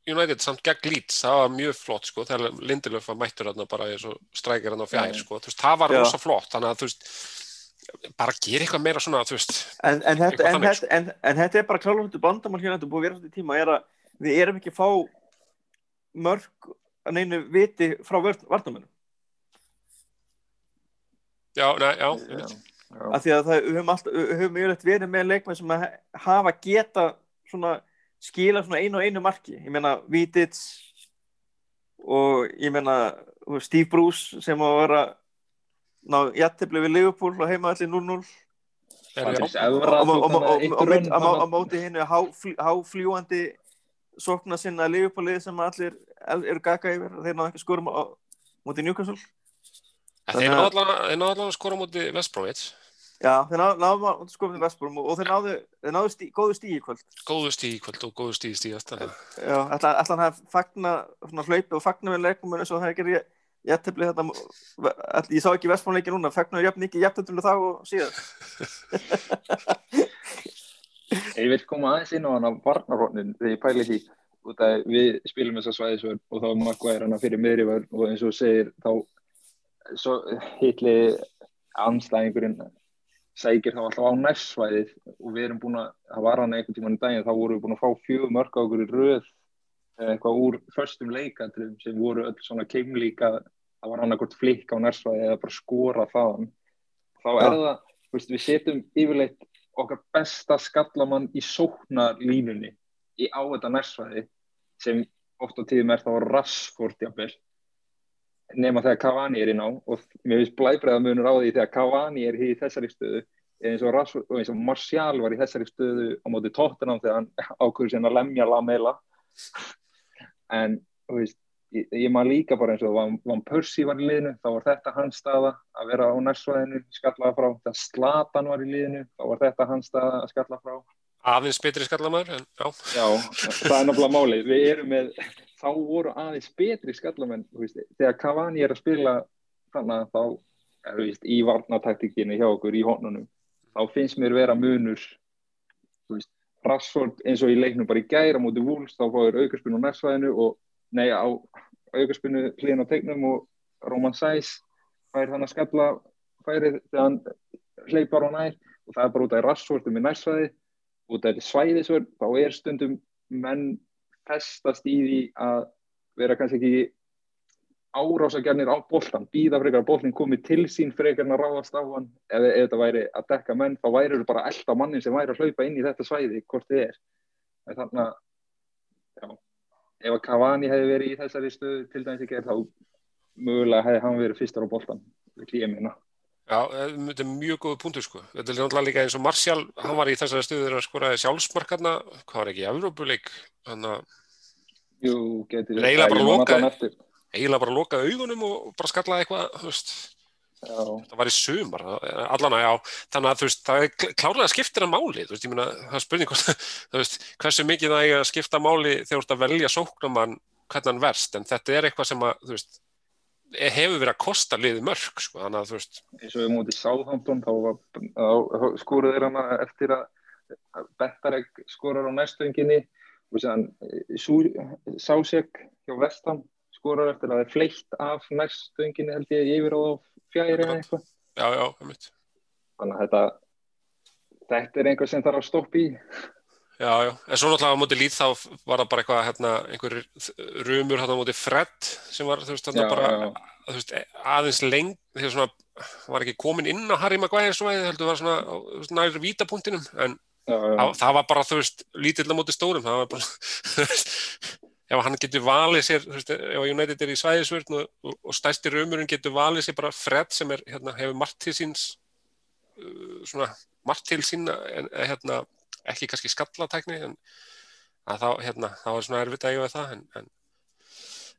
United samt gegn Leeds, það var mjög flott sko, þegar Lindelöf var mættur hérna bara eins og strækir hann á fjær sko, veist, það var rosa flott, þannig að þú veist bara gera eitthvað meira svona en, en, þetta, en, sko. þetta, en þetta er bara kláðlóttu bandamál hérna þetta búið að vera svona í tíma er að við erum ekki að fá mörg að neinu viti frá vartamennum já, næ, já, ég veit af því að það, við höfum höfum yfirleitt verið með leikmenn sem að hafa geta svona skila svona einu og einu marki. Ég meina Vítits og ég meina Steve Bruce sem að vera ná jættibli við Liverpool og heima allir 0-0 á móti hennu háfljúandi sokna sinna Liverpoolið sem allir eru gaka yfir. Þeir náðu ekki skora móti Newcastle. Þeir náðu allavega að skora móti Westbromwich Já, þeir náðu að skora móti Westbrom og þeir náðu, þeir náðu stí, góðu stíi í kvöld. Góðu stíi í kvöld og góðu stíi í stíi Já, ætla hann að fagna hlaupi og fagna við leikum eins og það er ekki jættefli þetta ég sá ekki vestfónleiki núna, fegnar jæfn ekki jættefli þá og síðan Ég vil koma aðeins inn á hann á varnarhónin þegar ég pæli því út að við spilum þessa svæðisvörn og þá er makkvæðir hann fyrir miðrivörn og eins og segir þá hitli anslæðingurinn sækir þá alltaf á næstsvæðið og við erum búin að, það var hann einhvern tíman í daginn þá vorum við búin að fá fjög mörg á okkur í röð eitthvað úr förstum leikandrum sem voru öll svona keimlíka það var annarkort flikk á nærsvæði eða bara skora þaðan þá er ja. það, veist, við setjum yfirleitt okkar besta skallamann í sóknarlínunni í á þetta nærsvæði sem oft á tíðum er þá raskort jafnvel nema þegar Cavani er inn á og mér finnst blæbreða munur á því þegar Cavani er í þessari stöðu eins og, Rashford, eins og Martial var í þessari stöðu á móti tóttunum þegar hann ákveður síðan að lemja Lamela. En veist, ég, ég maður líka bara eins og Van, Van Persie var í liðinu, þá var þetta hans staða að vera á nærsvæðinu, skalla frá. Þegar Slatan var í liðinu, þá var þetta hans staða að skalla frá. Aðeins betri skallamæður en já, Já, það er náttúrulega máli við erum með, þá voru aðeins betri skallamenn, veist, þegar Cavani er að spila þannig að þá þú veist, í varnataktikinu hjá okkur í honunum, þá finnst mér vera munur veist, Rashford eins og í leiknum bara í gæra mútið Wolves, þá fáir aukarspinu á nærsvæðinu og nei, á aukarspinu hlýðin á tegnum og Roman Sæs fær hann að skalla færið þegar hann hleypar á nær og það er bara út af Rashfordum í nærsvæði út af svæðisvörn, þá er stundum menn festast í því að vera kannski ekki árásagjarnir á boltan, býða frekar að boltin komi til sín frekar en að ráðast á hann. Ef, ef þetta væri að dekka menn, þá væri þetta bara elda mannin sem væri að hlaupa inn í þetta svæði hvort þið er. En þannig að já, ef að Cavani hefði verið í þessari stöðu til dæmis ekki er þá mögulega hefði hann verið fyrstar á boltan við klíja minna já, þetta er mjög góð punktur sko. Þetta er náttúrulega líka eins og Martial, hann var í þessari stuður að skoraði sjálfsmarkarna, hvað var ekki, Evrópuleik, hann að Jú, getur En eiginlega bara Ég man loka- allan eftir. eiginlega bara loka augunum og bara skallaði eitthvað, þú veist, Já, það var í sumar, allan að já, þannig að þú veist, það er kl- klárlega skiptir að máli, þú veist, ég meina, það er spurning þú veist, hversu mikið það er að skipta máli þegar þú ert að velja sóknumann hvernig hann verst, en þetta er eitthvað sem að, þú veist, hefur verið að kosta liði mörg, sko, þannig að þú veist, eins og við mútið Sáðhampton þá, þá skoruð þeir hana eftir að Bettarek skorar á næstöðinginni og séðan Sásek hjá Vestam skorar eftir að það er fleitt af næstöðinginni held ég yfir á fjæri eða eitthvað. Já, já, þannig að þetta þetta er einhver sem þarf að stoppa í Já, já, en svo náttúrulega á móti lít þá var það bara eitthvað, hérna, einhver rumur hérna á móti Fred sem var, þú veist, þarna bara, já. þú veist, aðeins leng, þegar svona, var ekki komin inn á Harry Maguire svæði, heldur var svona, nær vítapunktinum, en já, já, það, var bara, þú veist, lítill á móti stórum, það var bara, þú veist, ef hann getur valið sér, þú veist, ef United er í svæðisvörn og, og, og stærsti rumurinn getur valið sér bara Fred sem er, hérna, hefur margt til síns, uh, svona, margt til sín, en, hérna, ekki kannski skallatækni, en þá, hérna, þá er svona erfitt að eiga við það, en, en,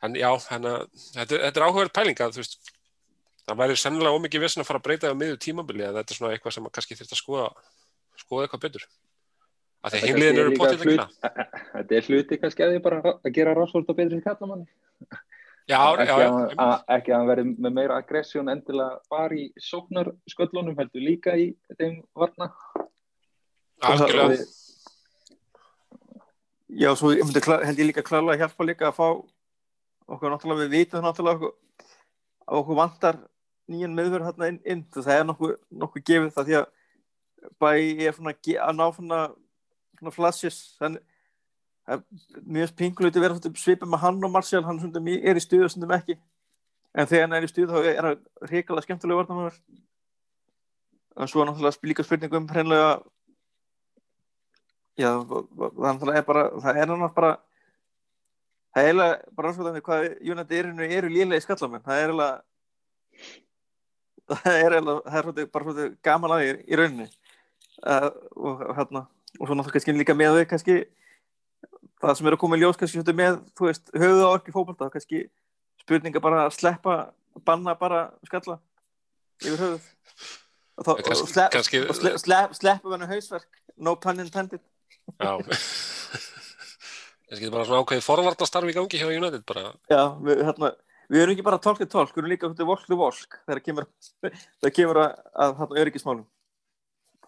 en já, hérna, þetta, þetta er áhugaverð pæling að, þú veist, það væri sennilega ómikið vissin að fara að breyta það miður tímabili, að þetta er svona eitthvað sem kannski þurft að skoða, skoða eitthvað betur. Að því er eru gera. hlut- Þetta er hluti kannski að þið bara að gera Rashford og betri kallamanni Já, já, ekki, já, að, einmitt. að, ekki að hann verði með meira aggressjón endilega bara í sóknarsköllunum heldur líka í þeim varna algjörlega. Já, svo held ég líka klálega að hjálpa líka að fá okkur náttúrulega við vitum náttúrulega okkur, að okkur vantar nýjan meðverð hérna inn, inn. Það er nokkuð, nokkuð gefið það því að bæ er svona að ná svona, svona flashes. Þannig að mjög pinguleiti vera svolítið svipað með hann og Marcial hann stundum í- er í stuðu stundum ekki. En þegar hann er í stuðu þá er hann hrikalega skemmtilega varnamöður en svo er náttúrulega líka spurningum hreinlega Já, þannig er bara, það er náttúrulega bara, það er eiginlega bara rannsóðandi hvað United eru, eru lélegi skallamenn, það er eiginlega, það er eiginlega, það er svolítið, bara svolítið gaman að því í rauninni uh, og hérna, og svo náttúrulega kannski líka með þau kannski, það sem er að koma í ljós kannski svolítið með, þú veist, höfuð á orki fókbalta, kannski spurninga bara að sleppa, banna bara skalla yfir höfuð. Og, þá, Kannski- og, slepp, kannski- og slepp, slepp, sleppum henni hausverk, no pun intended. Já. Þessi getur bara svona ákveðið forvartastarf í gangi hjá United bara. Já, við, hérna, við erum ekki bara tólk til tólk, við erum líka volk til volk þegar kemur, kemur að, að hérna, öryggismálum.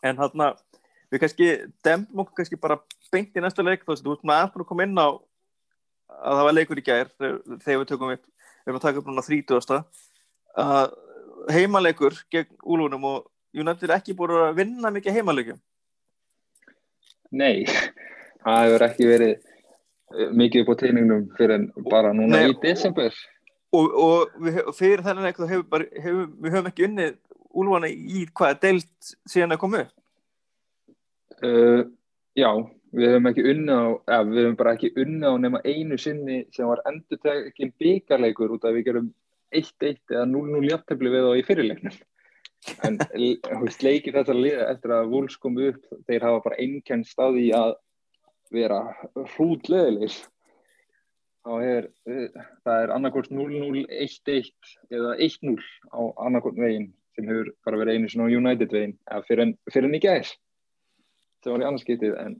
En hérna, við kannski dempum okkur kannski bara beint í næsta leik, þú veist, þú maður aðeins búin að koma inn á að það var leikur í gær þegar, við tökum upp, við erum að taka upp núna 30. að heimaleikur gegn úlunum og United er ekki búin að vinna mikið heimaleikum. Nei, það hefur ekki verið eh, mikið upp á teiningnum fyrir en bara núna Nei, í desember Og, og við, hef- fyrir þennan þá hefur bara, hefur, við höfum ekki unnið úlfana í hvaða deilt síðan að koma upp. uh, Já, við höfum ekki unnið á ja, við höfum bara ekki unnið á nema einu sinni sem var endur tekinn byggarleikur út af við gerum 1-1 eða 0-0 jafntefli við þá í fyrirleiknum en leikir þetta liða eftir að Wolves kom upp þeir hafa bara einkennst á því að vera hrútleðilegir þá er, uh, það er annarkort 0-0, 1-1 eða 1-0 á annarkort veginn sem hefur bara verið einu svona United veginn fyrir en, í gæðis sem var í annarskiptið en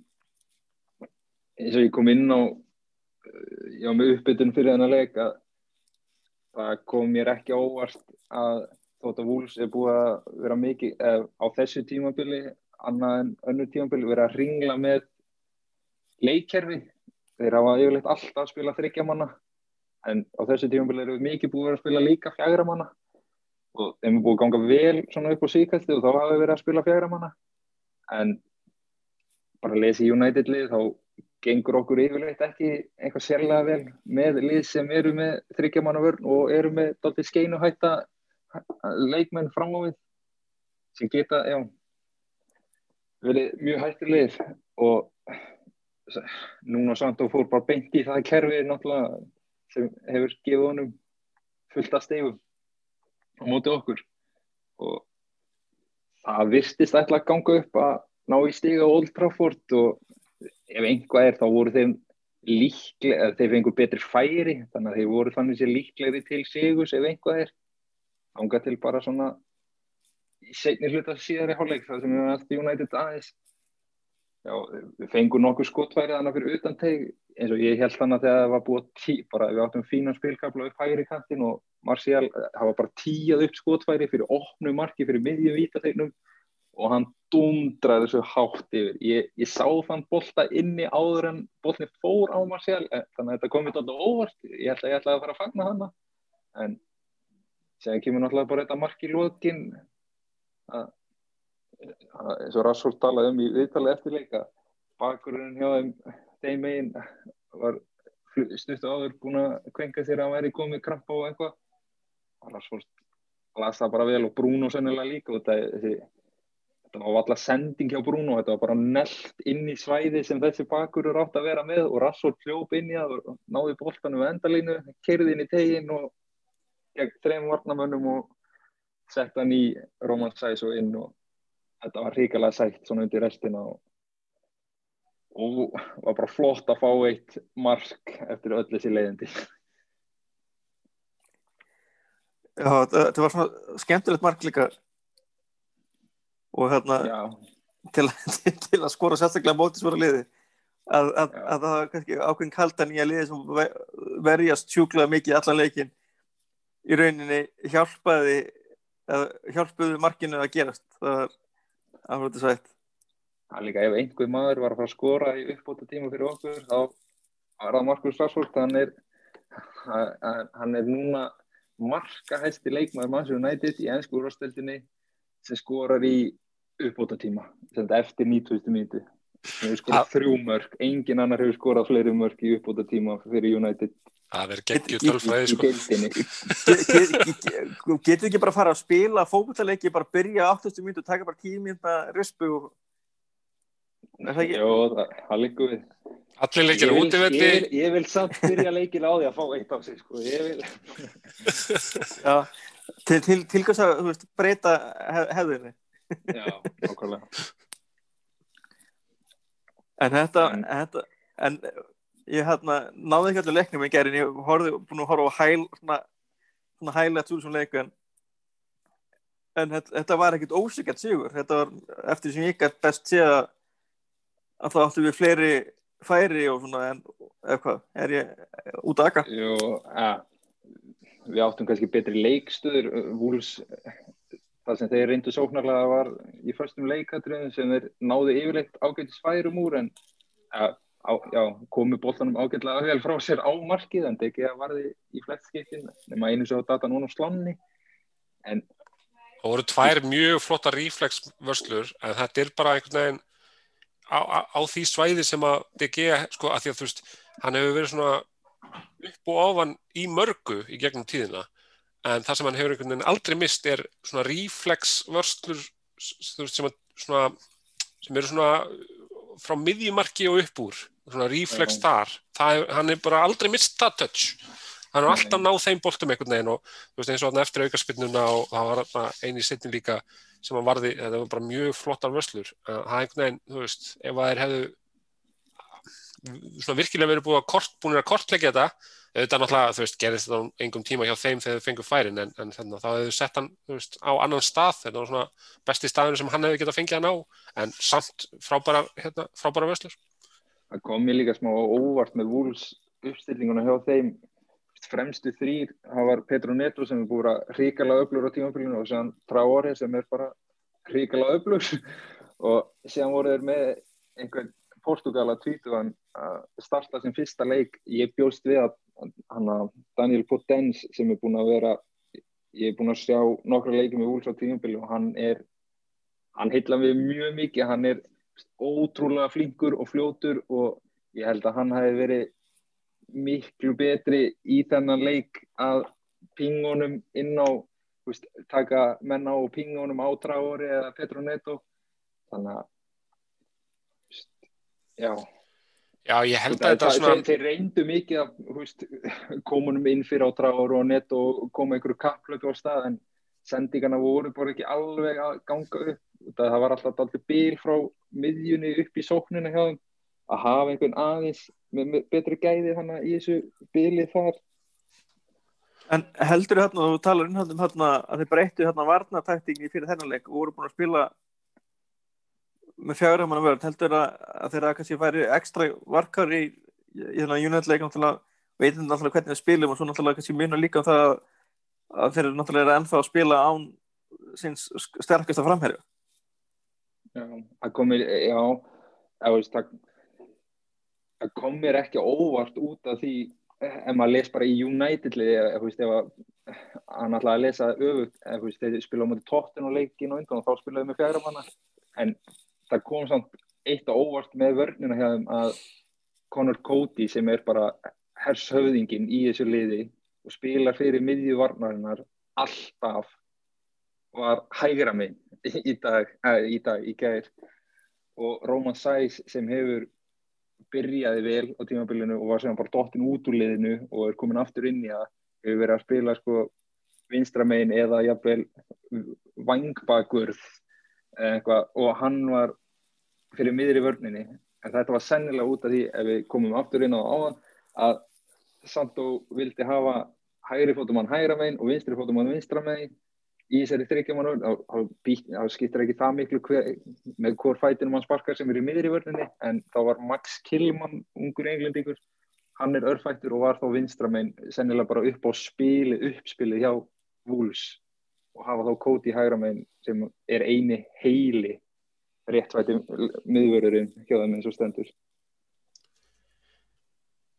eins og ég kom inn á uh, já með uppbytun fyrir þennan leik að það kom mér ekki óvart að þótt að Wools er búið að vera mikið eða, á þessu tímabili annað en önnur tímabili vera að ringla með leikkerfi. Þeir hafa yfirleitt alltaf að spila þryggjamanna en á þessu tímabili eru við mikið búið að spila líka fjagramanna og þeim er búið að ganga vel svona upp á síkætti og þá hafa við verið að spila fjagramanna en bara að í United lið þá gengur okkur yfirleitt ekki eitthvað sérlega vel með lið sem eru með þryggjamannavörn og eru með doldið skeinu hætta leikmenn fram á við sem geta, já verið mjög hættilegir og núna samt og fór bara beint í það kerfi náttúrulega sem hefur gefið honum fullt af stegum á móti okkur. Og það virstist ætla að ganga upp að ná í stiga Old Trafford og ef einhvað er þá voru þeim líklega, þeir fengur betri færi þannig að þeir voru þannig sér líklegri til sigus ef einhvað er ánga til bara svona í segni hluta síðari hálfleik það sem við varum alltaf United aðeins. Já, við fengum nokkuð skotfærið þannig fyrir utan teg eins og ég held þannig að það var búið tí, bara við áttum fínan spilkabla upp hægri kantin og Marcial, var bara tíjað upp skotfæri fyrir opnu marki fyrir miðjum vítategnum og hann dundraði þessu hátt yfir. Ég, ég sá þann bolta inni áður en boltin fór á Marcial þannig að þetta kom við alltaf óvart. Ég held að ég ætlaði að fara að fagna hann en séðan kemur náttúrulega bara þetta marki lókin að eins og Rassúl talaði um í viðtalið eftir leika bakurinn hjá þeim þeim megin var stuttu áður búin að kvenka að hann væri komið krampa og eitthvað. Rassúl las það bara vel og Bruno sennilega líka og þessi, þetta var alltaf sending hjá Bruno þetta var bara nellt inn í svæði sem þessi bakur eru átt að vera með og Rassúl hljóp inn í það og náði bóltanum við endalínu, kerði inn í tegin og gegn þrejum varnamönnum og sett hann í Roman Sæs og inn og þetta var ríkilega sætt svona undir restina og, og var bara flott að fá eitt mark eftir öll þessi leiðindi. Já, þetta var svona skemmtilegt mark líka. Og hérna til, til, að skora sérstaklega mótis voru liði. Að, að, að það var kannski ákveðin kaldan í að liði sem verjast sjúklaða mikið allan leikin í rauninni hjálpaði hjálpuðu markinu að gerast það var var þetta sætt. Það er líka ef einhver maður var að fara að skora í uppbóta tíma fyrir okkur þá var það Markus Rashford hann er, hann er núna markahæsti leikmaður Manchester United í ennsku úrvarsdeldinni sem skorar í uppbóta tíma eftir 90. mínutu hann hefur skorað þrjú mörg engin annar hefur skorað fleiri mörg í uppbóta tíma fyrir United Það er geggju tölfræði sko. Getur ekki bara að fara að spila fókvöldaleiki, bara byrja 8. mínutu og taka bara 10 mínuta rispu og... Er það ekki? Jó, það, líkur við. Allir leikir útivelli. Ég, ég vil samt byrja leikil á því að fá eitt af sig sko. Ég vil. Já, til, til, til hvers að veist, breyta hef, hefðinni. Já, okkurlega. En þetta, en, þetta, en ég hérna, náði ekki allir leiknum í gerðin, ég horfði, búin að horfa á hæl, svona, svona hægilegt úr svona leiku en, en þetta, var ekkert ósíkjart sigur, þetta var eftir sem ég gætt best sé að að það áttu við fleiri færi og svona en eitthvað, er ég út að akka? Jú, að við áttum kannski betri leikstuður Vúls, það sem þeir reyndu sóknarlega var í fyrstum leikatriðin sem þeir náðu yfirleitt ágættis færum úr en að Á, já, komu bóltanum ágætlega vel frá sér á markið en ekki að varði í flettskiptin nema einu sem á data núna á slanni en Það voru tvær mjög flotta reflexvörslur en þetta er bara einhvern veginn á, á, á því svæði sem að DG, sko, að því að þú veist hann hefur verið svona upp og ofan í mörgu í gegnum tíðina. En það sem hann hefur einhvern veginn aldrei mist er svona reflexvörslur sem, svona, sem eru svona frá miðjumarki og upp úr svona reflex þar. Það, hann er bara aldrei mist það touch. Hann er alltaf náð þeim boltum einhvern veginn og þú veist eins og eftir aukarspinnuna og það var eini setning líka sem hann varði, þetta var bara mjög flottar vöslur það er einhvern veginn, þú veist ef það er hefðu svona virkilega verið búið að kort, búin að kortleggja þetta auðvitað náttúrulega, þú veist, gerðist þetta á engum tíma hjá þeim þegar þau fengur færin en, en þannig að þá hefðu sett hann, þú veist, á annan stað. Þetta var svona besti staðinu sem hann hefði getað fengið hann á en samt frábæra hérna, frábæra vöslur Það kom mér líka smá óvart með vúls uppstillinguna hjá þeim. Fremstu þrýr, það var Petro Neto sem er búin að ríkala öflur á tímafélaginu og séðan Traore sem er bara ríkala öflur og séðan voru þeir með einhvern Portugala tvítu að starta sem fyrsta leik. Ég bjóst við að hana, Daniel Potens sem er búin að vera ég er búin að sjá nokkra leiki með Úls á tíumfili og hann er hann heitla við mjög mikið. Hann er ótrúlega flinkur og fljótur og ég held að hann hafi verið miklu betri í þennan leik að pingunum inn á veist, taka menna á pingunum á Traori eða Petronetto þannig að Já. Já, ég held að þetta svona... Þeir, þeir reyndu mikið að komunum inn fyrir á tráður og nett og koma einhverju kapplöku á stað en sendingarna voru bara ekki alveg að ganga upp. Það var alltaf alltaf bíl frá miðjunni upp í sóknuna hjá þeim. Að hafa einhvern aðeins með, með betri gæði þannig í þessu bíli þar. En heldur þau hérna, þú talar um hérna að þeir breyttu hérna varnatæktingi fyrir þennan leik og voru búin að spila með fjagur að mann verður heldur að, að þeirra kannski færi ekstra varkar í, í þennan United-leik veitum náttúrulega hvernig það spilum og svo náttúrulega kannski muna líka um það að þeir eru náttúrulega ennþá að spila án síns sterkasta framherju það komir já, veist, það, það komir ekki óvart út af því ef maður les bara í United-lið ef hann ætlaði að lesa öfugt ef þeir spila á móti tóttin og leikin og þá spilaði með fjagur að manna. En það kom samt eitt á óvart með vörnina þeim að Conor Cody sem er bara hershöfðingin í þessu liði og spila fyrir miðjuvarnarinnar alltaf var hægra minn í dag, eh, í dag, í gæðir og Roman Sæs sem hefur byrjaði vel á tímabilinu og var sem bara dottin út úr liðinu og er komin aftur inn í það hefur verið að spila sko vinstramein eða jafnvel vangbakurð og hann var fyrir miðri vörninni. En þetta var sennilega út af því ef við komum aftur inn á áðan að Sandó vildi hafa hægri fótumann hægra megin og vinstri fótumann vinstra megin í þessari þryggjaman þá skiptir ekki það miklu hver, með hvort fætinum hann sparkar sem er í miðri vörninni en þá var Max Killmann ungur englendíkur hann er örfættur og var þá vinstra megin sennilega bara upp á spili uppspilið hjá Wools og hafa þá Kóti hægra megin sem er eini heili réttvæti miðvörðurinn hjá þeim eins og stendur.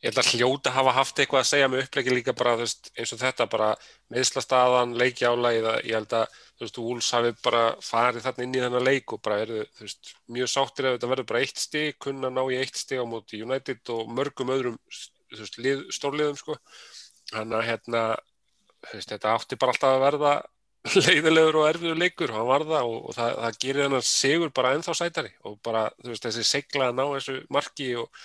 Ég held að hljóta hafa haft eitthvað að segja með uppleggi líka bara veist, eins og þetta bara meðslastaðan, leikjálægið ég held að þú veist, Úls hafi bara farið þarna inn í þennan leik og bara eru veist, mjög sáttir að þetta verður bara eitt stig, kunna ná í eitt stig á móti United og mörgum öðrum veist, lið, stórliðum sko. Þannig að hérna, þetta átti bara alltaf að verða leiðilegur og erfiður leikur hann var það og, og það, það gerir hann að segur bara ennþá sætari og bara veist, þessi segla að ná þessu marki og,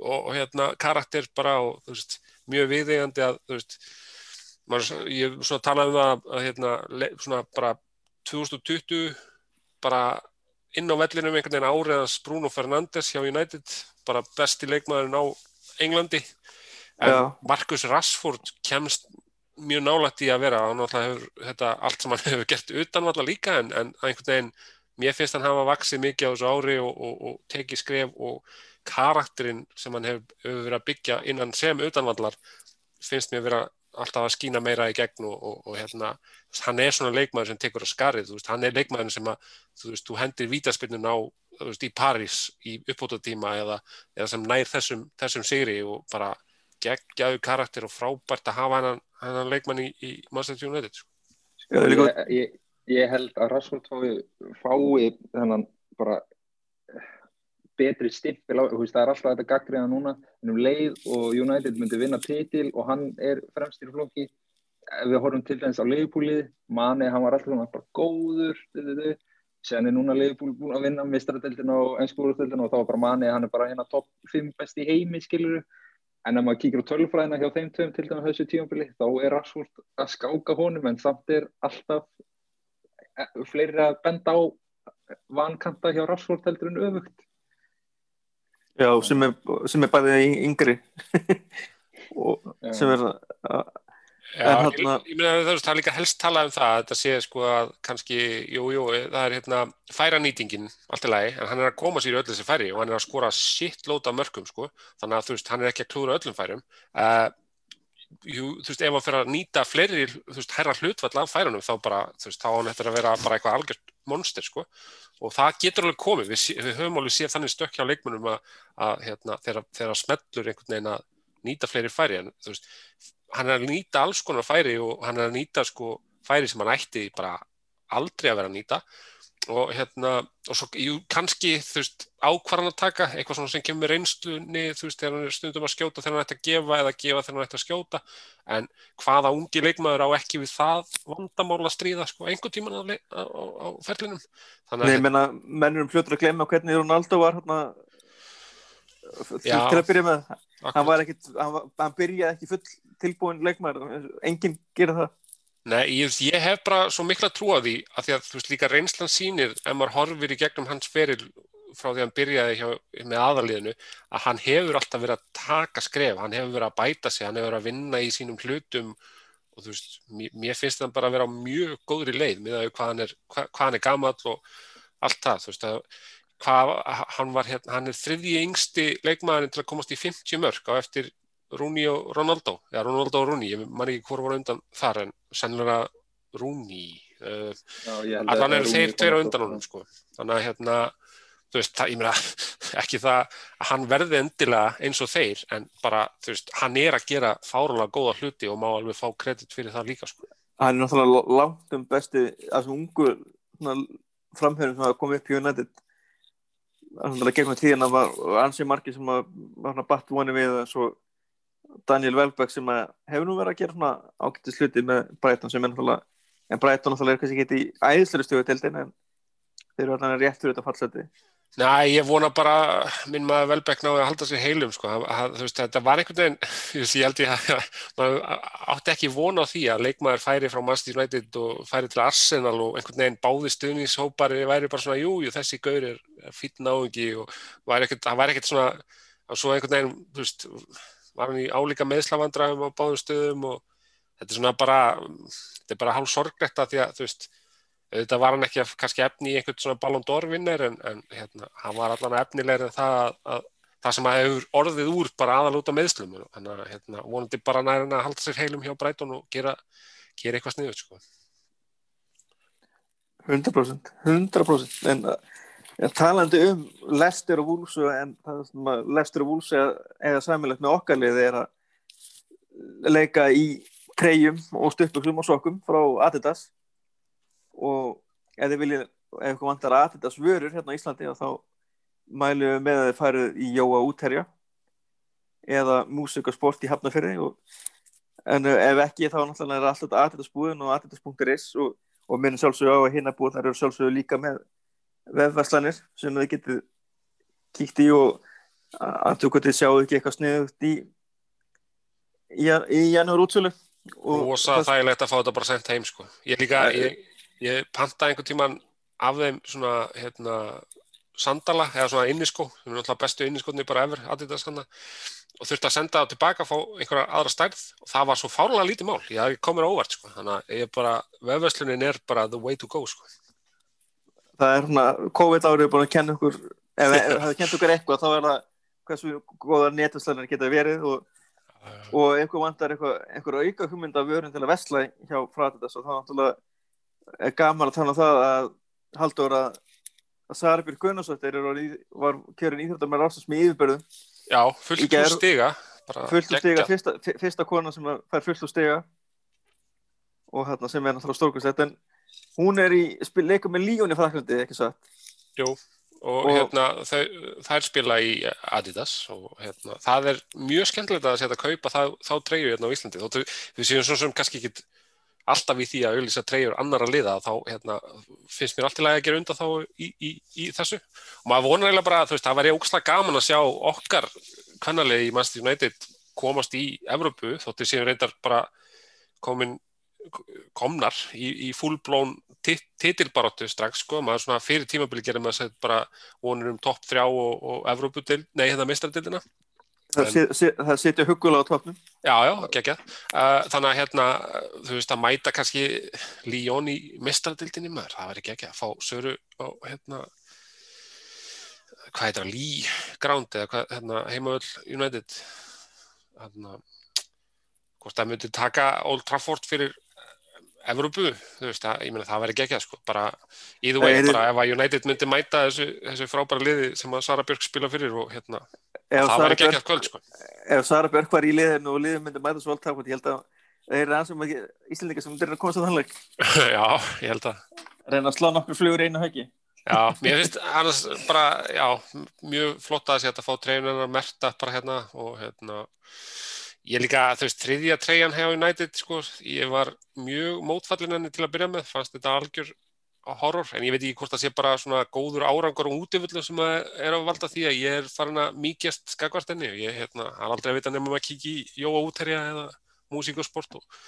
og, og hérna karakter bara og veist, mjög viðegandi að veist, maður, ég svona talaði um að, að hérna, svona bara 2020 bara inn á vellinum einhvern veginn áriðans Bruno Fernandes hjá United bara besti leikmaðurinn á Englandi en Já. Marcus Rashford kemst mjög nálægt í að vera og náttúrulega hefur þetta allt sem hann hefur gert utanvalla líka en, en einhvern veginn mér finnst hann hafa vaksið mikið á þessu ári og, og, og tekið skref og karakterinn sem hann hefur, hefur verið að byggja innan sem utanvallar finnst mér að vera alltaf að skýna meira í gegn og, og hérna, hann er svona leikmæður sem tekur á skarið, veist, hann er leikmæður sem að þú, veist, þú hendir vítaspinnun á veist, í París í uppbótatíma eða, eða sem nær þessum, þessum sigri og bara geggjaðu karakter og frábært að hafa hennan, hennan leikmann í, í Manchester United sko. ég, ég, ég held að Rashford fái, fái þennan bara betri stippil á, það er alltaf þetta gagriða núna en um leið og United myndi vinna titil og hann er fremstir í flokki við horfum til dæmis á leifbúlið manni, hann var alltaf bara góður sen er núna leifbúl búin að vinna mistradeldin og ennskúrudeldin og þá var bara manni, hann er bara hérna topp 5 besti heimi skiluru en ef maður kíkir á tölfræðina hjá þeim tveim til dæmis þessu tímanbili þá er Rashford að skáka honum en samt er alltaf eh, fleiri að benda á vankanta hjá Rashford heldur en öfugt Já, sem er, sem er bæðið í yngri sem er að Já, En ég, þarna- ég meina það er- það er líka helst talað um það að þetta sé sko að kannski, jú, jú, það er hérna færa nýtingin, allt í lagi, en hann er að koma sér í öll þessi færi og hann er að skora sitt lóta mörgum, sko, þannig að þú veist, hann er ekki að klúra öllum færum. Uh, jú, þú veist, ef hann fyrir að nýta fleiri, þú veist, herra hlutvall af færunum, þá bara, þú veist, þá á hann eftir að vera bara eitthvað algjört monster, sko, og það getur alveg komið, við, við höfum alveg séð þannig stökk hjá leikmunum að, að hérna, þegar smellur einhvern veginn að nýta fleiri færi, en þú veist, hann er að nýta alls konar færi og hann er að nýta sko færi sem hann ætti bara aldrei að vera að nýta og hérna, og svo jú, kannski þú veist, ákvarðan að taka eitthvað svona sem kemur reynslunni þú veist, þegar hann er stundum að skjóta þegar hann ætti að gefa eða gefa þegar hann ætti að skjóta. En hvaða ungi leikmaður á ekki við það vandamál að stríða sko einhvern tíman á, á, á, ferlinum. Nei, ég meina, mennur um fljótur að glemma hvernig Ronaldo var hérna til, að byrja með. Hann var ekkit, hann, var, hann byrjaði ekki full tilbúin leikmaður, enginn gerir það Nei, ég, ég hef bara svo mikla trú á því að því að þú veist líka reynslan sýnir ef maður horfir í gegnum hans feril frá því að hann byrjaði hjá, með aðaliðinu að hann hefur alltaf verið að taka skref, hann hefur verið að bæta sig, hann hefur verið að vinna í sínum hlutum og þú veist, mér, finnst það bara að vera á mjög góðri leið með að hvað hann er, er gamall og allt það, þú veist að hvað, hann var hérna, hann er þriðji yngsti leikmaðurinn til að komast í 50 mörg á eftir Rúni og Ronaldo, já Ronaldo og Rúni, ég man ekki hvort var á undan þar en sennilega Rúni, uh, að allan eru þeir tveir á undan honum sko, þannig að hérna, þú veist, það, ég meina, ekki það að hann verði endilega eins og þeir, en bara, þú veist, hann er að gera fárulega góða hluti og má alveg fá kredit fyrir það líka sko. hann er náttúrulega langt um besti af þessum ungu framhörðum sem hafa komið upp í United. Þannig að gegnum tíðina var ansið margir sem að var hann batt voni við og svo Daniel Welbeck sem hefur nú verið að gera svona ágættis hluti með Brighton sem er náttúrulega en Brighton náttúrulega er kannski ekki í æðislega stöðu tildin en þeir eru alltaf rétt fyrir þetta fallseti. Nei, ég vona bara, minn maður Velbek náði að halda sér heilum, sko, þú veist, þetta var einhvern veginn, ég held ég að maður átti ekki vona á því að leikmaður færi frá Manchester United og færi til Arsenal og einhvern veginn báði stuðnishópari væri bara svona, jú, jú, þessi gaur er fýtt náungi og var ekkert, það var ekkert svona, svo einhvern veginn, þú veist, var hann í álíka meðslavandræðum á báðum stöðum og þetta er svona bara, þetta er bara hálf sorglegt að því að, þú veist, þetta var hann ekki að, kannski efni í einhvern svona Ballon d'Or vinner en, en hérna, hann var allan efnilegri en það að, að það sem að hefur orðið úr bara aðal út á meðslum þannig að hérna, vonandi bara næra hann að halda sér heilum hjá Brighton og gera, gera eitthvað sniðut sko. 100% 100% en, en talandi um Lester og Wolves en að Lester og Wolves eða, samilegt með okkar liði er að leika í treyjum og stuppuksum og sokkum frá Adidas. Og ef þið viljið ef ykkur vantar Adidas vörur hérna á Íslandi þá mælum við með að þið farið í Jóa útherja eða músik og sport í Hafnafyrði og, en ef ekki þá náttúrulega er alltaf Adidas búin og adidas.is og og minnum sjálfsögðu á að hinna búið þar eru sjálfsögðu líka með vefverslanir sem þið getið kíkt í og að þú getið sjáu ekki eitthvað sniðugt í í, í janúar útsölu. Og það er þægilegt að fá þetta bara sendt heim sko. ég líka, ég, ég pantaði einhvern tíman af þeim svona hérna, sandala eða svona inniskó, sem er náttúrulega bestu inniskóni bara efer, Adidas hana og þurfti að senda það tilbaka fá einhverja aðra stærð. Og það var svo fárlega lítið mál. Ég komir óvart sko, þannig að ég bara vefverslunin er bara the way to go sko. Það er svona COVID árið búin að kenna okkur ef það hefði kent okkur eitthvað þá er það hversu góða netverslanir geta verið og, og eitthvað vantar eitthvað, eitthvað auka hugmynda vörun til að vesla hjá Fratidas og þá er gaman að tala um það að haldur að að Sarabjörg Gunnarsdóttir var kjörin íþjóttar með rásast með yfirbörðum Já, fullt úr stiga fullt úr stiga, fyrsta, fyrsta kona sem fær fullt úr stiga. Og hérna sem er náttúrulega stórkvæmslegt en hún er í leikum með Líón í Fraklandi, ekki satt? Jú, og, og hérna þau, þær spila í Adidas og hérna, það er mjög skemmtilegt að setja að kaupa það, þá treyju hérna á Íslandi þó við séum svona sem kannski ekki alltaf í því að auðvitað treyjur annar að liða þá hérna, finnst mér alltaf að gera undan þá í, í, í þessu og maður vonar eiginlega bara að það væri ógslag gaman að sjá okkar kannalegi í Manchester United komast í Evrópu þóttir séum reyndar bara komin komnar í, í fullblón tit titilbaróttu strax sko, maður svona fyrir tímabili gerir maður sett bara vonur um topp þrjá og, og Evrópudil, nei hérna mistradildina Það, En- það sitja huggulega á toppnum. Já, já, gekkja. Uh, þannig að hérna, þú veist, að mæta kannski Líón í mistradildinni maður, það væri gekkja, að fá Söru á hérna, hvað heitir það, Lee Ground eða hvað, hérna, heimavöll United, hérna, hvort það myndi taka Old Trafford fyrir Evrópu, þú veist, það, ég meina það væri gekkja, sko, bara, way, Það er- bara ef að United myndi mæta þessu, þessu frábæra liði sem að Sara Björk spila fyrir og hérna, Ef það væri Björk- kvöld, sko. ef Sara Björk var í liðinu og liðin myndi mæta svo alltaf, ég held að það er aðeins sem Íslandingar sem myndir að komast að þannleik. já, ég held að Reyna að slá nokkur flugur í einu höggi. Já, mér finnst annars bara, já, mjög flott að sé að fá treyjunina merta bara hérna og hérna, ég líka, þú veist, þriðja treyjan hjá United, sko, ég var mjög mótfallin henni til að byrja með, fannst þetta algjör horror, en ég veit ekki hvort það sé bara svona góður árangur og útifullu sem er að valda því að ég er farin að mýkjast skakvart henni. Og ég, hérna, hann aldrei að vita nefnum að kíkja í Jóa útherja eða músík og sport og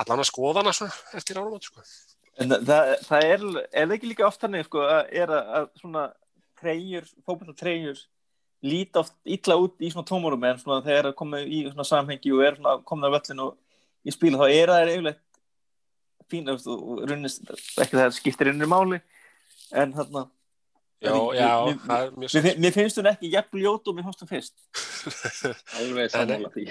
allan að skoða hana svona eftir áramót, sko. En það, það, er, er ekki líka oft þannig, sko, að, er að, svona treyjur, fókbaltatreyjur líta oft illa út í svona tómurum en svona þegar það komið í svona samhengi og er svona komið á völlin og í spílu þá er það yfirleitt fín og og runnist ekki það skiptir innri máli en þarna Já, Mér- já, mér- það er mjög mér, fin- mér finnst hún ekki jafn ljót og mér fannst hún fyrst Alveg sammála því.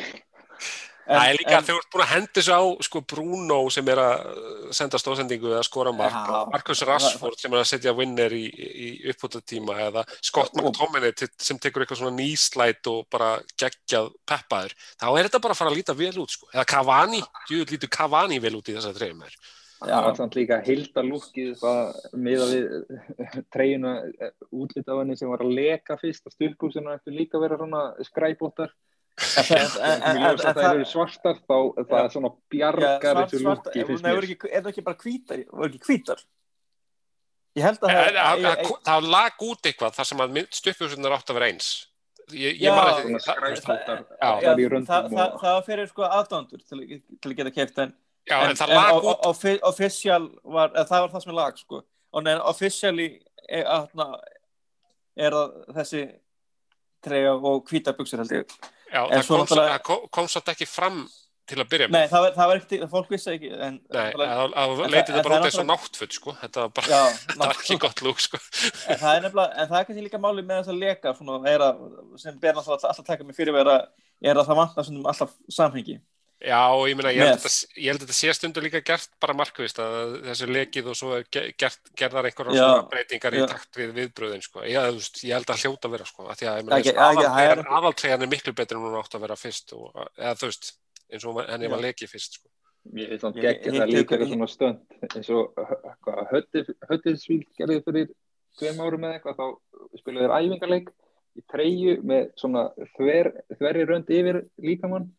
En, Það er líka að þau ert búin að hendi þessu á sko Bruno sem er að uh, senda stóðsendingu eða skora mark Já. og Marcus Rashford sem er að setja winner í, í uppbútatíma eða Scott McTominay sem tekur eitthvað svona nýslæt og bara geggjað peppaður þá er þetta bara að fara að líta vel út sko. eða Cavani, jú lítur Cavani vel út í þessa treyjum her Það var samt líka hildalúkið það miða við treyjuna útlit af henni sem var að leka fyrst að styrkúsinu eftir líka að vera svona skræbóttar. En, en, en, en, Mjög en, að það eru svartar þá það er svona bjargar svart, þessu svart, lúki er það ekki bara hvítar? Voru ekki hvítar? Ég held að það, það það, það, það lag út eitthvað þar sem að stuppjósunar átt að vera eins. Það- það það, það, það, það fyrir sko aðdándur til, að geta keft en, það official var, eða, það var það sem er lag sko. Officially er, atna, er það þessi treyja og hvítar buksur held ég Já, En það svo kom, náttúrulega- kom, kom ekki fram til að byrja með. nei það var, það var ekkert, fólk vissi ekki en, Nei, að, að það- það bara út eins og er náttfutt, sko. Þetta var bara, þetta var ekki gott lúk, sko. en það er nefnilega, en það er kannski líka máli með þess að leka svona, er að, sem ber náttúrulega alltaf að taka mig fyrir vera er að það vantar svona alltaf samhengi Já, ég meina, ég held, að þetta, ég held að þetta sé stundu líka gert bara markvist að þessu lekið og svo er ge- gert, gerðar einhverja Já, svona breytingar í já. takt við viðbröðin, sko. Ég, veist, ég held að hljóta að vera, sko. Að því að, ég Ekki- meina, ekki- er- aðaltregan er miklu betur en hún átt að vera fyrst og, eða þú veist, eins og henni var lekið fyrst, sko. Ég finnst samt Ég- gegn ég- það líka er svona stönd eins og Höttisvíl gerði fyrir tveim árum eða eitthvað þá spilaði þér æfingarleik í treyju með svona þver, þverri rönd yfir líkamann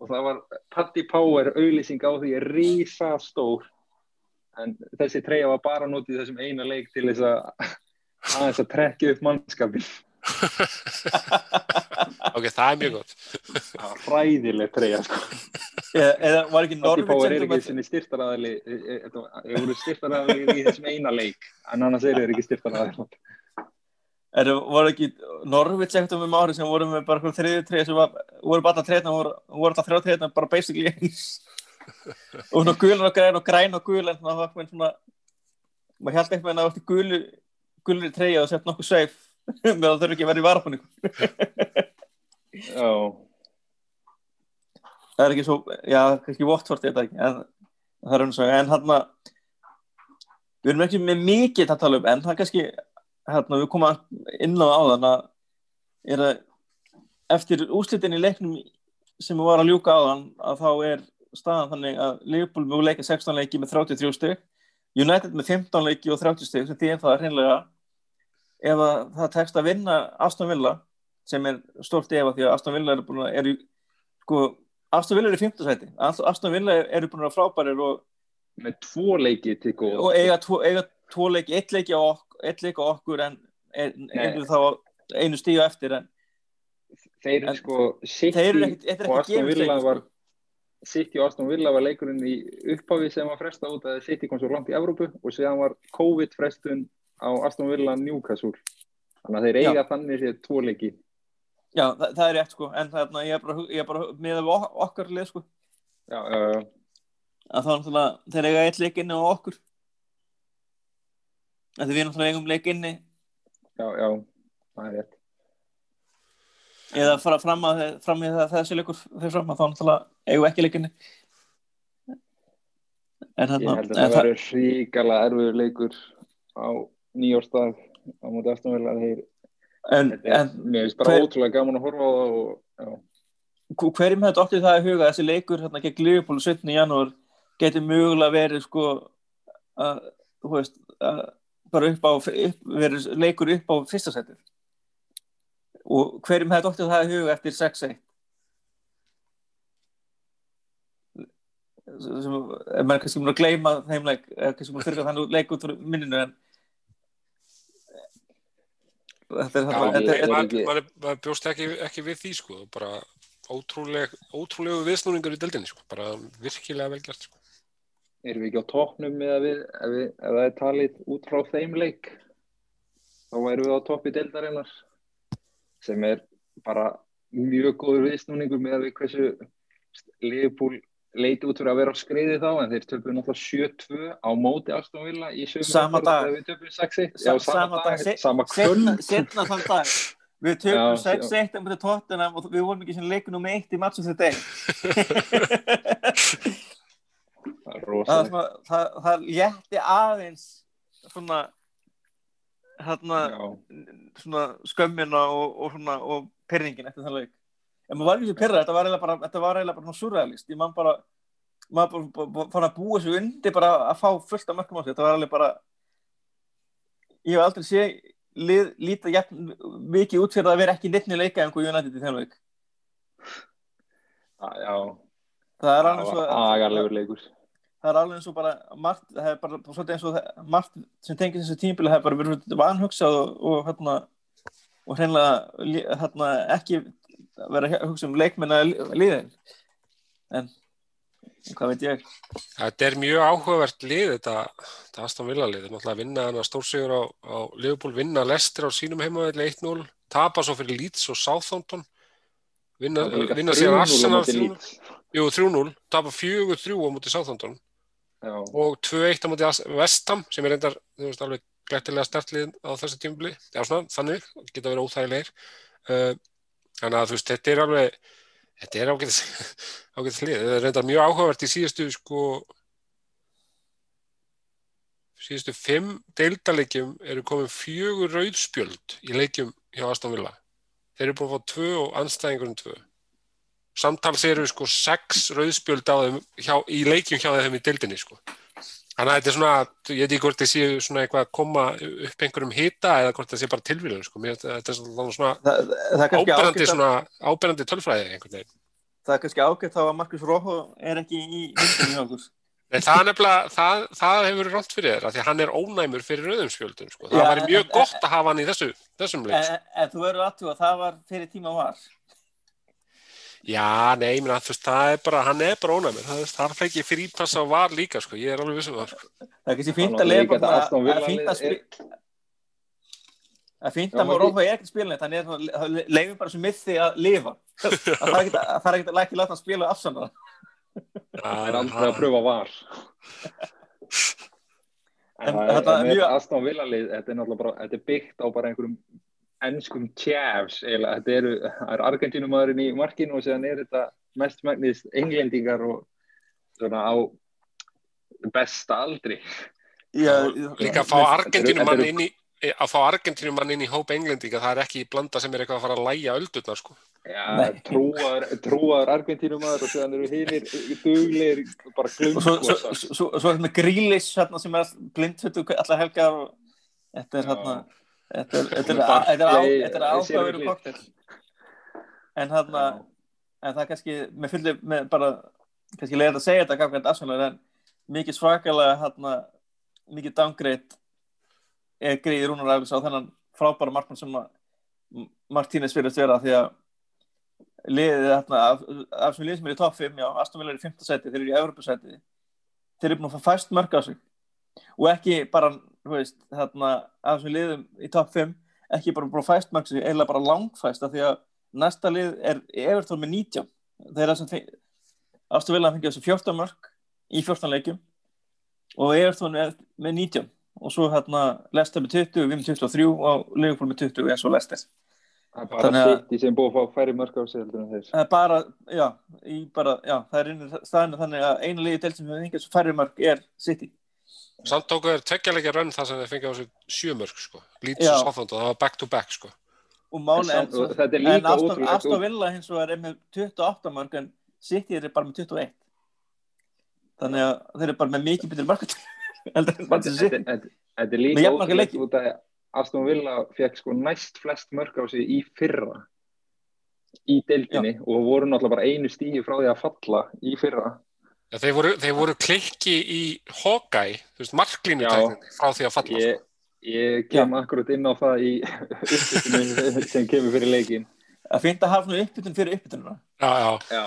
og það var Patti Power auðlýsing á því rísa stór en þessi treyja var bara notið í þessum eina leik til þess að aðeins að trekja upp mannskapin ok, það er mjög gott. það var fræðileg treyja sko. eða, var ekki Power er ekki sinni styrtaraðali þeir voru styrtaraðali í þessum eina leik en annars eru þeir ekki styrtaraðali Er, voru ekki Norvits eftir um ári sem voru með bara hverju þriði treyja sem var, voru bara treyna voru, voru alltaf þrjá treyna bara basically eins. Og svona gulan og græn og græn og gul en það var svona maður held eitthvað en að það var gulu gulri treyja og sett nokkuð safe með að það þurfi ekki að vera í varpunni Já, það er ekki svo, já, kannski Watford þetta ekki, en það er eins og en hann við erum ekki með mikið að tala um, en það er kannski hérna, við komum inn á áðan að er að eftir úslitin í leiknum sem við varum að ljúka áðan að þá er staðan þannig að Liverpool mjög leika 16 leiki með 33 stygg United með 15 leiki og 30 stygg sem því en það er hreinlega ef að það tekst að vinna Aston Villa sem er stort ef að því að Aston Villa er búin að er í, sko, Aston Villa er í 5. sæti Aston Villa eru búin að frábærir og, með tvo leiki til góð og eiga, tvo, eiga tvo leiki, eitt leiki á okkur, okkur en er, er þá einu stíu eftir en þeir sko eru er sko. City og Aston Villa var leikurinn í upphafi sem var fresta út að City kom svo langt í Evrópu og síðan var COVID frestun á Aston Villa Newcastle. Þannig að þeir Já. eiga þannig sér tvo leiki. Já, það, það er rétt sko, en þarna ég er bara, ég er bara með ok okkar lið sko, Já, já, já. að þá náttúrulega þeir eiga eitt leik inni á okkur. Þegar við náttúrulega eigum leik inni Já, já, það er rétt. eða fara fram að fram í það þessi leikur fyrir fram að þá náttúrulega eigum ekki leik inni. En Ég held að það verður ríkala erfiður leikur á nýjórsdag á móti Aston Villa. Þeir, en, þetta en mér finnst bara hver- ótrúlega gaman að horfa á það og hverjum hefði dottið það í huga að þessi leikur hérna gegn Liverpool 17. janúar getur mögulega verið sko að, þú veist, að bara upp á, upp, verið leikur upp á fyrsta setið og hverjum hefði dottið það í huga eftir 6-1 sem, er kannski múin að gleyma þeim leik, eða kannski múin að þurfa þannig leik út úr minninu en þetta er er maður bjóst ekki, ekki við því sko, bara ótrúleg, ótrúlegu viðsnúningur í deildinni sko, bara virkilega vel gert sko. Erum við ekki á toppnum með að við, ef, við, ef það er talið út frá þeim leik, þá værum við á toppi deildarinnar, sem er bara mjög góður viðsnúningur með að við hversu Liverpool leiti út fyrir að vera á skriði þá, en þeir töfum náttúrulega 7-2 á móti Aston Villa í sömu Sama dag. við töfum 6-1. Sa- Já, sama dag, se- sama kvöld. setna þann dag við tökum Já, 6-1 um þetta tóttina og við vorum ekki sem leikur nummer 1 í matchum þetta Það er það, svona- það, það létti aðeins svona Já, svona skömmina og, og, svona, og pyrringin eftir þann leik. En maður var ekki pyrrað, þetta var eiginlega bara þetta var eiginlega bara svona surrealist. Ég man bara, maður bara, fann að búa sig undir bara að fá fullt af mörgum á sig. Þetta var alveg bara ég hef aldrei sé lið, líta jafn, mikið út fyrir að vera ekki neittni leika en hvað United í þeim leik. Já, það er það alveg svo var agarlegur leikur. Það er alveg eins og bara margt, það er bara svolítið eins og það- margt sem tengir þessu tímbili það er bara verið vanhugsað og, og hérna og hreinlega hérna ekki vera að hugsa um leikmenn að liðin. En hvað veit ég? Þetta er mjög áhugavert lið þetta, þetta Aston Villa lið, þetta er náttúrulega að vinna hana stórsigur á, á Liverpool, vinna Leicester á sínum heimavelli 1-0, tapa svo fyrir Leeds og Southampton, vinna, Það vinna 3-0 síðan á Arsenal móti 3-0, Leeds. jú 3-0, tapa 4-3 á móti Southampton Já, og 2-1 á móti Ham sem er reyndar, þú veist, alveg glettilega stertlið á þessu tímubli, já svona, þannig, geta verið óþægilegir. Uh, þannig að þú veist, þetta er alveg, þetta er ágætis, ágætis lið, þetta er reyndar mjög áhugavert í síðustu, sko, síðustu fimm deildaleikjum eru komin fjögur rauðspjöld í leikjum hjá Aston Villa. Þeir eru búin að fá tvö og anstæðingurinn tvö. Samtals eru sko sex rauðspjöld á þeim hjá, í leikjum hjá þeim í deildinni sko. Þannig að þetta er svona, ég veit ekki hvort þið séu svona eitthvað að koma upp einhverjum hita eða hvort það sé bara tilvíðun sko. Mér, þetta er svona, svona það, það er áberandi, að, svona, áberandi tölfræði einhvern veginn. það er kannski ágætt þá að Markus Róho er ekki í myndinni hjá okkur Nei, það, það, það hefur verið rátt fyrir þér af því að hann er ónæmur fyrir rauðumspjöldum sko. það Já, væri en- mjög en- gott að hafa hann í þessu, þessum leik en, sko. en, en þú verður aðtúa að það var fyrir tíma var Já, nei, menn, þú veist, það er bara, hann er bara ónæmur það, það er ekki frípass á var líka sko. ég er alveg vissum það sko. það er kannski Það fínt að Aston það er fínt að spila Það er fínt að maður- Rófa er ekkert spilinleitt, hann er það leifir bara sem mithi að lifa. að það er ekkert að það er ekkert að lækja láta hann spila afsanna. Það er aldrei að pröfa var. En En það þetta er mjög- Aston Villa lið, þetta er náttúrulega bara, þetta er byggt á bara einhverjum ennskum tjafs, eiginlega, þetta eru, það er Argentínumæðurinn í markinu og séðan er þetta mestmægnist englendingar og svona á besta aldri. Já, líka að fá Argentínumann inn í að fá Argentínumann inn í hóp englendinga það er ekki blanda sem er eitthvað að fara að læja öldurnar sko. Já, Nei. trúaður, trúaður Argentínumæður og séðan eru hinnir duglegir, bara og svo, svo, svo, svo, svo er þetta grílis hérna, sem er blindfötu allar helgar og þetta er Já. hérna þetta er, er, er, er áhugaveru koktel en hérna en það kannski, með fyllir með bara, kannski leiðir að segja þetta gafkvæmt afsvöldlega en mikið svakalega hérna, mikið downgrade er greið Rúnar Æglis á þennan frábæra markmann sem að Martínez virðist vera því að liðið þarna af, af sem liðið sem er í top 5, já, Aston Villa er í 5. seti, þeir eru í Evropasæti þeir eru búin að fæst mörg á sig. Og ekki bara, veist, þarna af sem liðum í top 5 ekki bara að fæst sig, eða bara langfæst af því að næsta lið er Everton með 19 þeir eru sem Aston Villa fengið þessu 14 mörg í 14 leikjum og Everton er með 19 og svo hérna Leicester með 20, við með 23 og Liverpool með 20 eins og Leicester Það er bara að- City sem búið að fá færi mörg á sig heldur en þeir. Það er bara, já, bara, já, það er í staðinu þannig að einu liði del sem við hengið svo færri mörg er City. Samt tóku þeir tveggjalegja rönn þar sem þeir fengið á sig sjömörk sko. Leeds Já. og Southampton, það var back to back sko. Og máli, en, En og er líka en Aston, Villa hins vegar er með 28 mörg en City er bara með 21. Þannig að þeir eru bara með mikið betur mörg heldur en bara Þetta er líka leiki. út að Aston Villa fekk sko næst flest mörg á sig í fyrra í deildinni og voru náttúrulega bara einu stígi frá því að falla í fyrra. Ja, þeir, voru, þeir voru klikki í Hawkeye, þú veist, marklínu frá því að falla Ég, ég kem akkurat inn á það í uppbytinu sem kemur fyrir leikin. Það finnst að hafa uppbytun fyrir uppbytununa. Já, já, Já.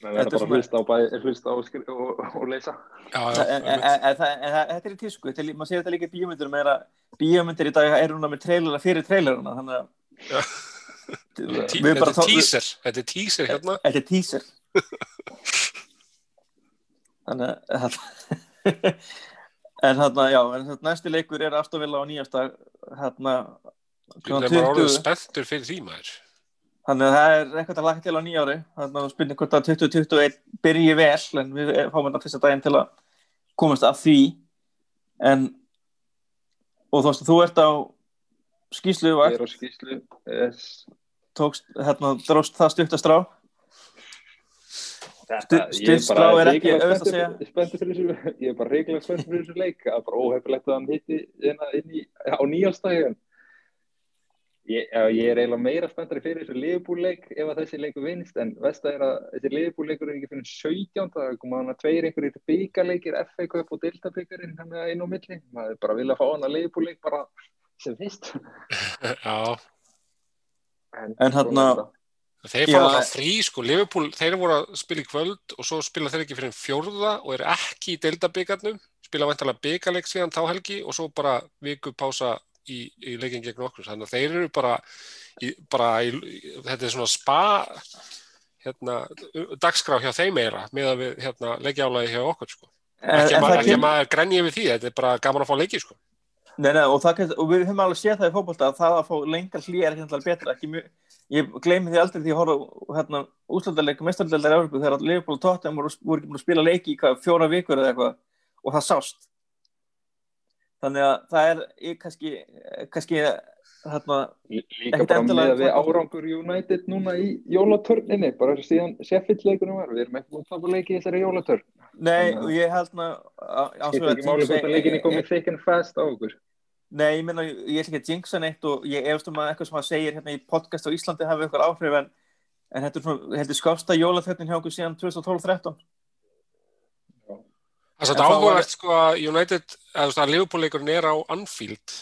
Þetta Það er er bara að hlusta á, á og, og leysa. já, já, en, en, en, þetta er í tísku, er, maður sér þetta líka í bíómyndurum er að bíómyndir í dag eru núna með trailerna fyrir traileruna, þannig að Þetta er teaser, þetta er teaser hérna. Þetta er teaser Þannig að En hérna, já, en þetta næsti leikur er Aston Villa á nýjasta hérna Það var orðið 20. spenntur fyrir því maður. Þannig að það er eitthvað að laka til á nýjári þannig að spilni hvort að 2021 byrji vel en við fáum þetta fyrsta daginn til að komast að því en og þú veist þú ert á skýslu Ég er á skýslu. Yes. Tókst, hérna, dróst það Stu- ég er er ekki auðvelt að spenntur- spenntur fyrir þessu, ég er bara reiklega spenntur fyrir þessu leik, það er bara óhefilegt að hann hitti hérna inn í, á nýjálstæðin. Ég, ég er eiginlega meira spenntur fyrir þessu liðbúrleik ef að þessi leiku vinst, en vest að er að þessi liðbúrleikur er ekki fyrir 17, það koma hann að tveir einhverjir byggarleikir, FA Cup og Delta byggarinn hann inn á milli, maður er bara að vilja fá hann að liðbúrleik bara sem fyrst. Já, En þarna- er þetta. þeir fara alltaf frí, sko, Liverpool, þeir voru að spila í kvöld og svo spila þeir ekki fyrir fjórða og eru ekki í deildabyggarnum, spila vantarlega byggarleik síðan þá helgi og svo bara viku pása í, í leikin gegn okkur, þannig að þeir eru bara, í, bara í, þetta er svona spa, hérna, dagskrá hjá þeim meira með að við, hérna, leikjálaði hjá okkur, sko. en, Ekki, en að það maður, ekki að maður grenji yfir því, þetta er bara gaman að fá leiki, sko. Nei, nei, og, það, og við höfum alveg séð það í fótbolta að það að fá lengar hlýja er ekki alltaf betra ekki mjög, ég gleymi því aldrei því að horfa hérna, úslandarleik, mestarleikar Európu þegar Liverpool og Tottenham voru, voru ekki búin að spila leiki í hvað, fjóra vikur eða eitthvað og það sást þannig að það er ég, kannski, kannski hérna, Líka bara með við hvað- árangur United núna í jólatörninni, bara síðan Sheffield leikunum var, við erum ekki búin að tapa leiki í þessari jólatörn. nei, að- og ég held ná á- á- Skiptir ekki máli hvort að leikinni komið thick and fast á okkur. Nei, ég meina, ég ætla ekki að jinxa neitt og ég efast um að eitthvað sem hann segir hérna í podcast á Íslandi hafi eitthvað áhrif en, en þetta er svona, heldur skásta jólaþögnin hjá okkur síðan 2012-13 Það er áhugavert sko að United, veist að Liverpool-leikurinn er á Anfield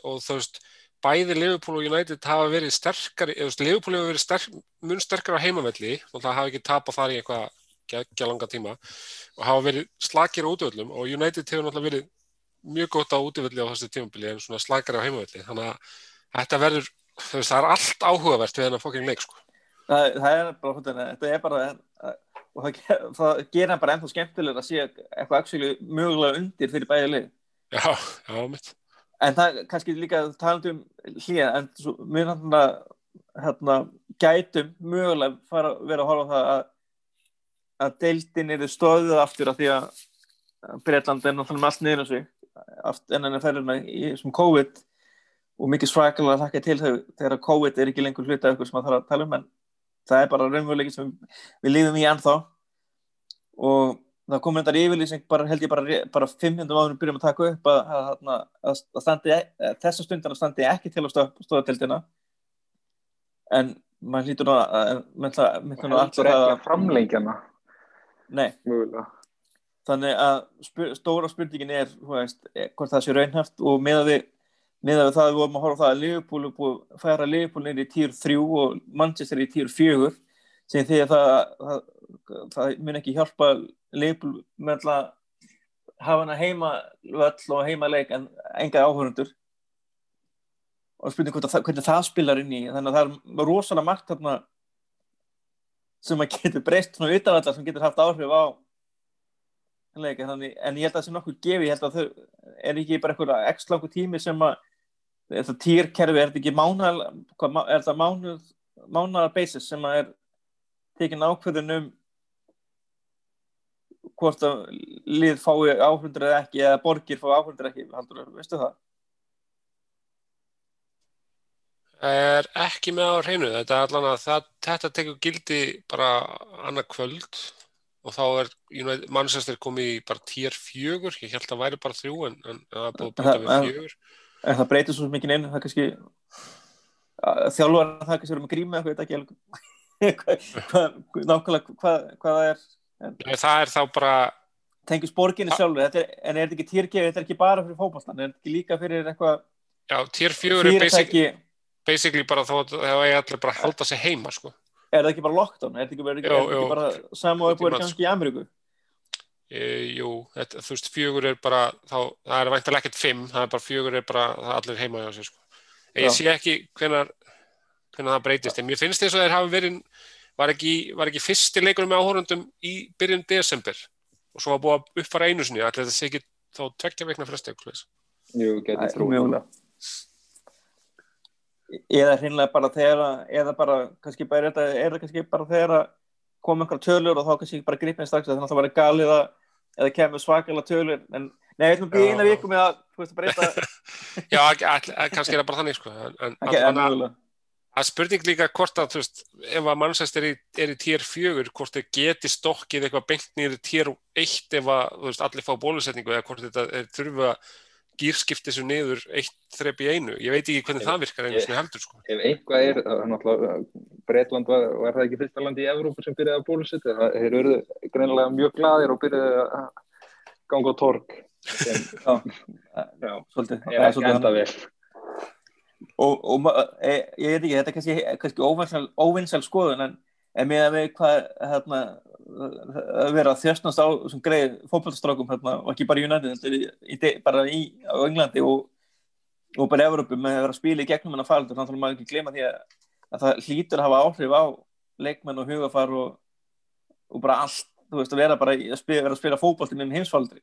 og þú veist, bæði Liverpool og United hafa verið sterkari, eða þú veist, Liverpool hefur verið sterk, mun sterkari á heimavelli og það hafa ekki tapað þar í eitthvað geggja langa tíma og hafa verið slakir á útvöldum og United hefur náttúrulega verið mjög gott á útvöldi á þessu tímabili en svona slakari á heimavelli, þannig að þetta verður, veist, það er allt áhugavert við þennan fokking leik sko. það, það er bara, þetta þetta er bara og það, það hann bara ennþá skemmtilega að sé eitthvað actually mögulega undir fyrir bæði lið Já, já, mitt. en það kannski líka talandi um hlýja en mjög náttúrulega hérna, gætum mögulega fara, vera að horfa á það að, að deildin eru stóðuð aftur af því að Breitland er náttúrulega með allt niður á sig aft, en enn ferðina sem COVID og mikið svakalega að þakka til þau þegar COVID er ekki lengur hluta ykkur sem að þarf að tala um en það er bara raunveruleiki sem við líðum í ennþá og það kom reyndar yfirlýsing bara held ég bara, bara 500 áður byrjum að taka upp að, að, að, að, standi, þessa stundina standi ekki til að stóðatildina en maður hlýtur að Heldur alltaf að framlengjana, nei, mögulega. Þannig að spyr, stóra spurningin er veist, eh, hvort það sé raunhaft og með að við miðað við það að við vorum að horfa það að Liverpool er búið að færa Liverpool neyri í týr 3 og Manchester í týr 4 sem því að það, það, það mun ekki hjálpa Liverpool með að hafa hana heima völl og heima leik en enga áhörundur og spurning hvernig, hvernig það spilar inn í þannig að það er rosalega margt þarna sem að getur breyst svona utanvallar sem getur haft áhrif á leika þannig, en ég held að það sem nokkuð gefi, ég held að þau er ekki bara eitthvað ekstra langur tími sem að þetta týrkerfi, er ekki mánar er mánar mánar basis sem að er tekin ákveðin um hvort að lið fái áhundur eða ekki, eða borgir fái áhundur ekki, haldur, veistu það? er ekki með á hreinu þetta er allan að það, þetta tekur gildi bara annað kvöld og þá er United, Manchester komið í bara týr fjögur, ég held að það væri bara þrjú en, en það er búið að búið við fjögur. En það breytir svo mikið neina, það er kannski þjálfur það er kannski verið með grími eða eitthvað, ekki nákvæmlega hvað, það er. En, það er þá bara Tengjus borginni sjálfur, er, en er þetta ekki týrgefi, þetta er ekki bara fyrir fókbástan, er þetta ekki líka fyrir eitthvað Já, týr fjögur er basically, basically bara þá að það er allir bara að halda sig heima sko er það ekki bara lockdown? Er það ekki bara, Jó, er það jó. ekki bara samúið búið kannski í Ameríku? E, jú, þetta, þú veist, fjögur er bara, þá, það er væntalega ekkert fimm, það er bara fjögur er bara, það er allir heima hjá sér, sko. En ég sé ekki hvenar, hvenar það breytist, en mér finnst þess að þeir hafi verið, var ekki, var ekki fyrsti leikunum með áhórundum í byrjun desember og svo var búið að uppfara einu sinni, allir þetta sé ekki þá tveggja veikna fresti, eitthvað. Jú, Æ, geti trú. Mögulega. Eða hreinlega bara þegar eða bara kannski bara er þetta- er það kannski bara þegar að koma einhverja tölur og þá kannski bara gripin strax þannig að það væri galið að eða kemur svakalega tölur en nei, við ætlum að býja Já. eina viku með að þú veist að Já, ekki- all- all- kannski er það bara þannig, sko, en, en ekki, en allavega- mögulega að spurning líka hvort að, þú veist, ef að mannsæst er í, er í tier 4, hvort þau geti stokkið eitthvað bengt nýri tier 1 ef að, þú veist, allir fá bólusetningu eða hvort þetta er þurfa að gýrskipti þessu niður eitt þrepp í einu. Ég veit ekki hvernig Ég- það virkar einu sinni heldur, sko. Ef eitthvað er, er náttúrulega, Breitland var, var það ekki fyrsta landi í Evrópu sem byrjaði að bólusetja. Það- Þeir eru greinilega mjög gladir og byrjaði að ganga á já, svolítið, ef það er svolítið enda vel. og, og ma- e, ég veit ekki, þetta er kannski, kannski óvinsæl skoðun en, en með að við hvað hérna, að vera að þjöstnast á sem greið fótballstrákum hérna, og ekki bara í United heldur í, bara í Englandi og, og bara í Evrópu með að vera að spila í gegnum hennar faraldur þannig að maður ekki gleyma því að, að það hlýtur að hafa áhrif á leikmenn og hugafar og, og bara allt þú veist að vera bara að spila, vera að spila fótballtinn inn heimsfaldri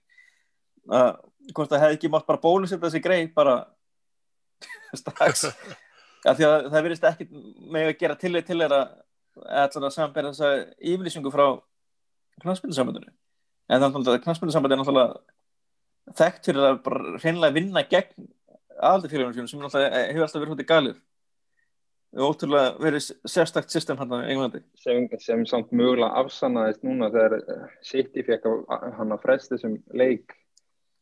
að hvort það hefði ekki mátt bara bólusetta þessi greið bara strax. Því að það verðist ekki með að gera tillit til þeirra allan að sambera þessa yfirlýsingu frá knastbyrnusambandinu en þannig að knastbyrnusambandi er náttúrulega þekkt fyrir að bara hreinlega vinna gegn aðaldafélagunum sínum sem náttúrulega hefur alltaf verið hútið galið. Og ótrúlega verið sérstakt system hann í Englandi. Sem, sem samt mögulega afsannaðist núna þegar eh, City fekk hann að fresta þessum leik.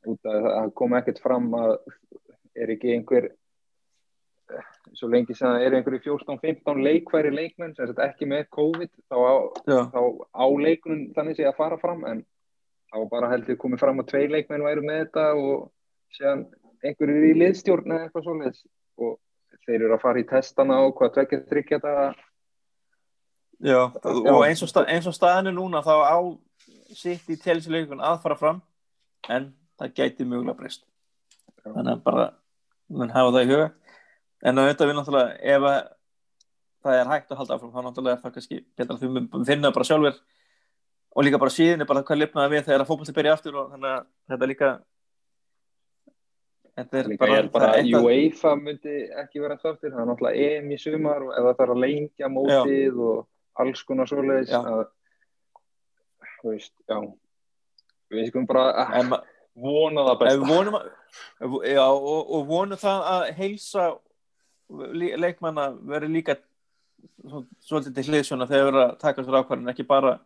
Út að það kom ekkert fram að er ekki einhver eh, svo lengi sem það er einhver í 14-15 leikværi leikmenn sem sagt ekki með COVID þá á, Já, þá á leikunum þannig sé að fara fram en þá bara heldur komið fram að tvei leikmenn væru með þetta og séðan einhverjir í liðstjórn eða eitthvað svoleiðis. Og þeir eru að fara í testana og hvað tvekja þryggja þetta já. og eins og, stað, eins og staðinu núna þá á sitt í telsileikun að fara fram en það gæti mögulega breyst. Þannig að bara mun hafa það í huga en auðvitað við náttúrulega ef að það er hægt að halda áfram þá náttúrulega er það kannski betra að við finna bara sjálfur og líka bara síðan er bara hvað lifnaði við þegar að fókbalti byrja aftur og þannig að þetta er líka þetta er Líka bara, held bara er að UEFA myndi ekki vera sáttir, það er náttúrulega EM í sumar og ef það þarf að lengja mótið og alls konar svoleiðis Já. að, þú veist, já. Við skulum bara að ma- vona það besta. að, já, og, og vonum það að heilsa leikmanna veri líka svo- svolítið til hliðsjóna þegar verið að taka sér ákvarðin ekki bara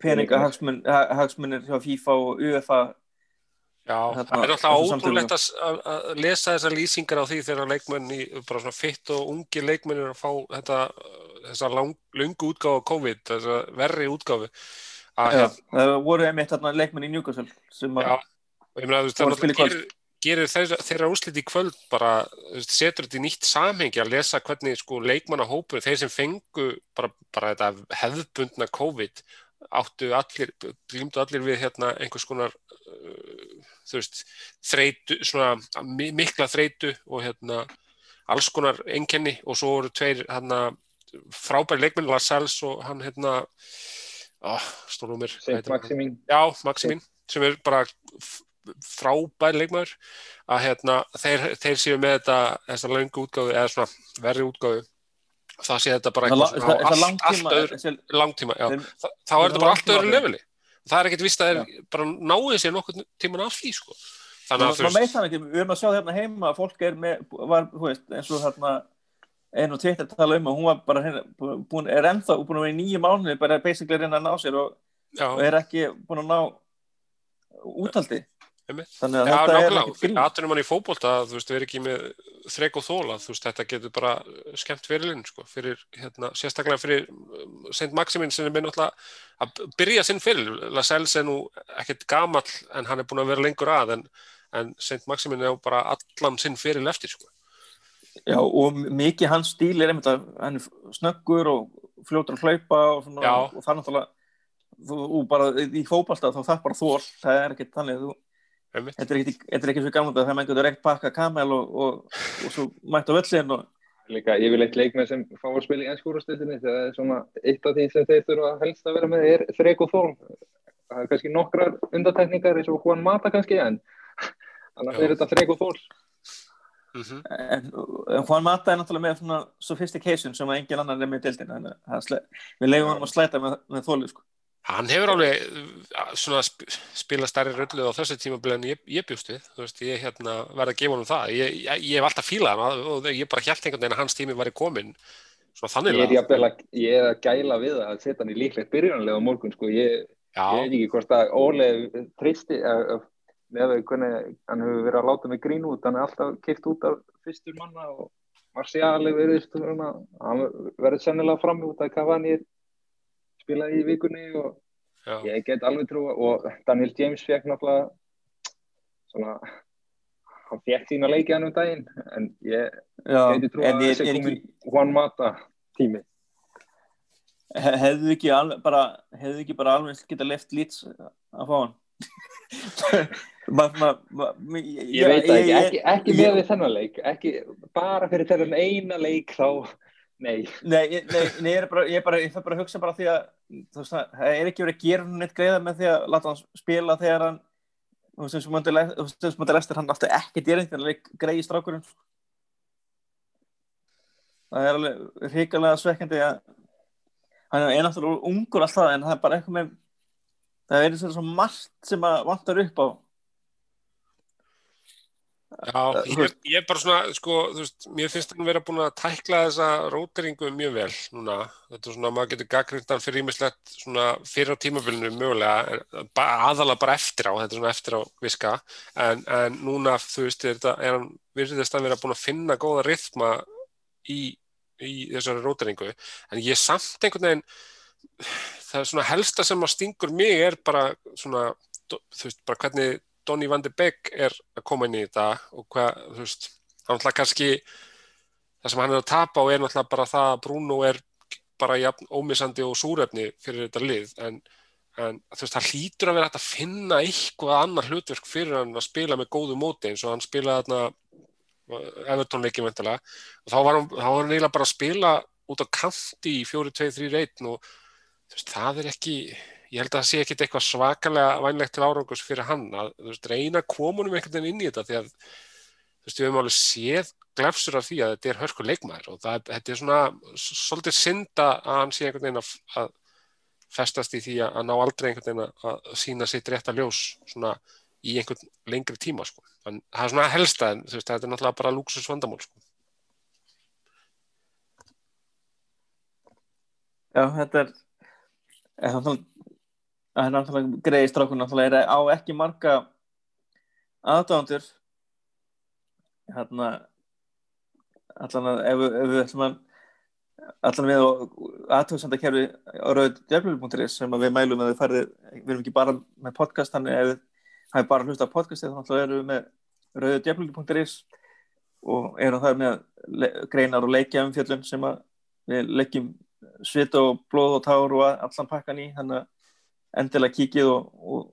peninga hagsmun, ha- hagsmunir hjá FIFA og UEFA. Já, Þarna- það er alltaf ótrúlegt að, að, að lesa þessar lýsingar á því þegar leikmenn í bara svona fitt og ungi leikmenn er að fá þetta, þessa lang, lungu útgáfa COVID, þessa verri útgáfu. Að Já, hérna, það voru einmitt þarna leikmenn í Newcastle sem að, Já, og ég meina þú veist, það Voru gerir, þeirra, þeirra úrslit í kvöld bara, setur þetta í nýtt samhengi að lesa hvernig sko leikmannahópur, þeir sem fengu bara, bara þetta hefðbundna COVID áttu allir, glýmdu allir við hérna einhvers konar uh, veist, þreitu, svona mi- mikla þreitu og hérna alls konar einkenni og svo voru tveir hérna frábæri leikmenn Lascelles og hann hérna oh, stóru mér? Maximin Já, Maximin, sem er bara frábær leikmaður að hérna, þeir, þeir séu með þetta þessa löngu útgáfu eða svona verri útgáfu það sé þetta bara eitthvað á Þetta allt, allt langtíma öðru, langtíma þá er þetta bara allt öðru leveli. Það er ekkert vist að þeir bara náðu sér nokkur tíman af því sko. þannig að þú það ekki, við erum að sjá hérna heima að fólk er með, var, veist, eins og hérna einu og tvittir tala um að hún var bara hérna, búin, er ennþá búin að vera í nýju mánuði bara basically að reyna að ná sér og, og er ekki búin að ná útaldi. Þannig að Já, þetta er ekkert fyrir aðtunum hann í fótbolta, þú veist, við erum ekki með þrek og þóla, þú veist, þetta getur bara skemmt fyrirlinn, sko, fyrir, hérna, sérstaklega fyrir um, Saint Maximin sem er með náttúrulega að byrja sinn fyrir, Lascelles er nú ekkert gamall en hann er búin að vera lengur að, en, en Saint Maximin er bara allan sinn fyrir eftir, sko. Já, og mikið hans stíl er einmitt að hann er snöggur og fljótur að hlaupa og, og það er náttúrulega þú, bara í fótbolta þá það bara þól það er ekkert þannig þú, Einmitt. Þetta er er ekki svo gaman að það menn getur ekkert pakka kamel og, og, og svo mætt á völlin og líka yfirleitt leikmenn sem fá að spila í ennskúrastildinni þegar það er svona eitt af því sem þeir þurfa helst að vera með er þrek og þól það er kannski nokkrar undatækningar eins og Juan Mata kannski en annars Já. er þetta þrek og þól Mm en, en Juan Mata er náttúrulega með svona sophistication sem að engin annar er með í þannig að það sle- við leiðum hann að slæta með, með þóli sko. Hann hefur alveg uh, svona sp spila stærri röllu á þessu tímabili en ég, ég bjóst við, þú veist, ég hérna verði að gefa honum það, ég, ég, ég hef alltaf fílað hann og ég bara hjælt einhvern veginn að hans tími væri komin svona þannig er, að, ég er að gæla við að setja hann í líklegt byrjunarlega á morgun sko. ég, veit ekki hvort að Óle tristi með að hvernig hann hefur verið að láta mig grín út. Hann er alltaf kipt út af fyrstur manna og Marcial er verið hann verður sennilega fram út að Cavani er spilaði í vikunni og já, ég get alveg trú og Daniel James fekk náttúrulega svona hann fekk sína leiki hann um daginn en ég geti trú en að þessi er ekki, komin Juan Mata tími. He- hefðu ekki alveg bara hefðu ekki bara alveg geta left lits að fá hann? Ma, ma, ma, ég, ég veit það ekki, ég- ekki, ekki með við þennan leik ekki bara fyrir þennan eina leik þá, nei. Nei, nei, nei, ég er bara, ég er ég fer bara að hugsa bara því að veist, það er ekki verið að gera hann neitt greiða með því að láta hann spila þegar hann þú veist, eins og Mundi Le- þú veist, eins og Mundi Lester hann alltaf ekki dýrinn þegar hann leik greið í strákurinn það er alveg hrikalega svekkjandi að hann er náttúrulega ungur alltaf en það er bara eitthvað með það er svo margt sem að vantar upp á já þú ég, ég er bara svona, sko, þú veist, mér finnst hann vera búin að tækla þessa róteringu mjög vel núna, þetta er svona, maður getur gaggrind hann fyrir ímislegt svona fyrir á tímabilinu mögulega, aðalega bara eftir á, þetta er svona eftir á viska, en, en núna, þú veist, er þetta, er hann virðist að vera búin að finna góða rithma í, í þessari róteringu, en ég samt einhvern veginn, það er svona helsta sem að stingur mig er bara svona, þú veist, bara hvernig Donny van de Beek er að koma inn í þetta og hvað, þú veist, hann náttúrulega kannski það sem hann er að tapa og er náttúrulega bara það að Bruno er bara jafn ómissandi og súrefni fyrir þetta lið en, en þú veist, það hlýtur að vera hægt að finna eitthvað annar hlutverk fyrir hann að spila með góðu móti eins og hann spilaði þarna Everton leikið mentilega og þá var hann, hann eiginlega bara að spila út á kanti í 4-2-3-1 og þú veist, það er ekki ég held að það sé ekkit eitthvað svakalega vænlegt til árangus fyrir hann að veist, reyna komunum einhvern veginn inn í þetta því að þú veist, við höfum alveg séð glefsur af því að þetta er hörku leikmaður og það, þetta er svona svolítið synda að hann sé einhvern veginn að, að festast í því að, að ná aldrei einhvern veginn að, að sína sitt rétta ljós svona í einhvern lengri tíma sko. en það er svona helsta en veist, þetta er náttúrulega bara lúksus vandamál sko. Já, þetta er er það er náttúrulega greiði strákun náttúrulega er á ekki marga aðdándur hérna allan að ef, ef við ætlum að allan við aðtöðsendakerfi á rauðdjöflur.is sem að við mælum að við færði við erum ekki bara með podcast þannig ef við hafið bara hlusta á þá náttúrulega erum við með rauðudjöflingi.is og erum það með greinar og leikja umfjöllun sem að við leggjum svit og blóð og tár og allan pakkan í þannig að endilega kíkið og, og,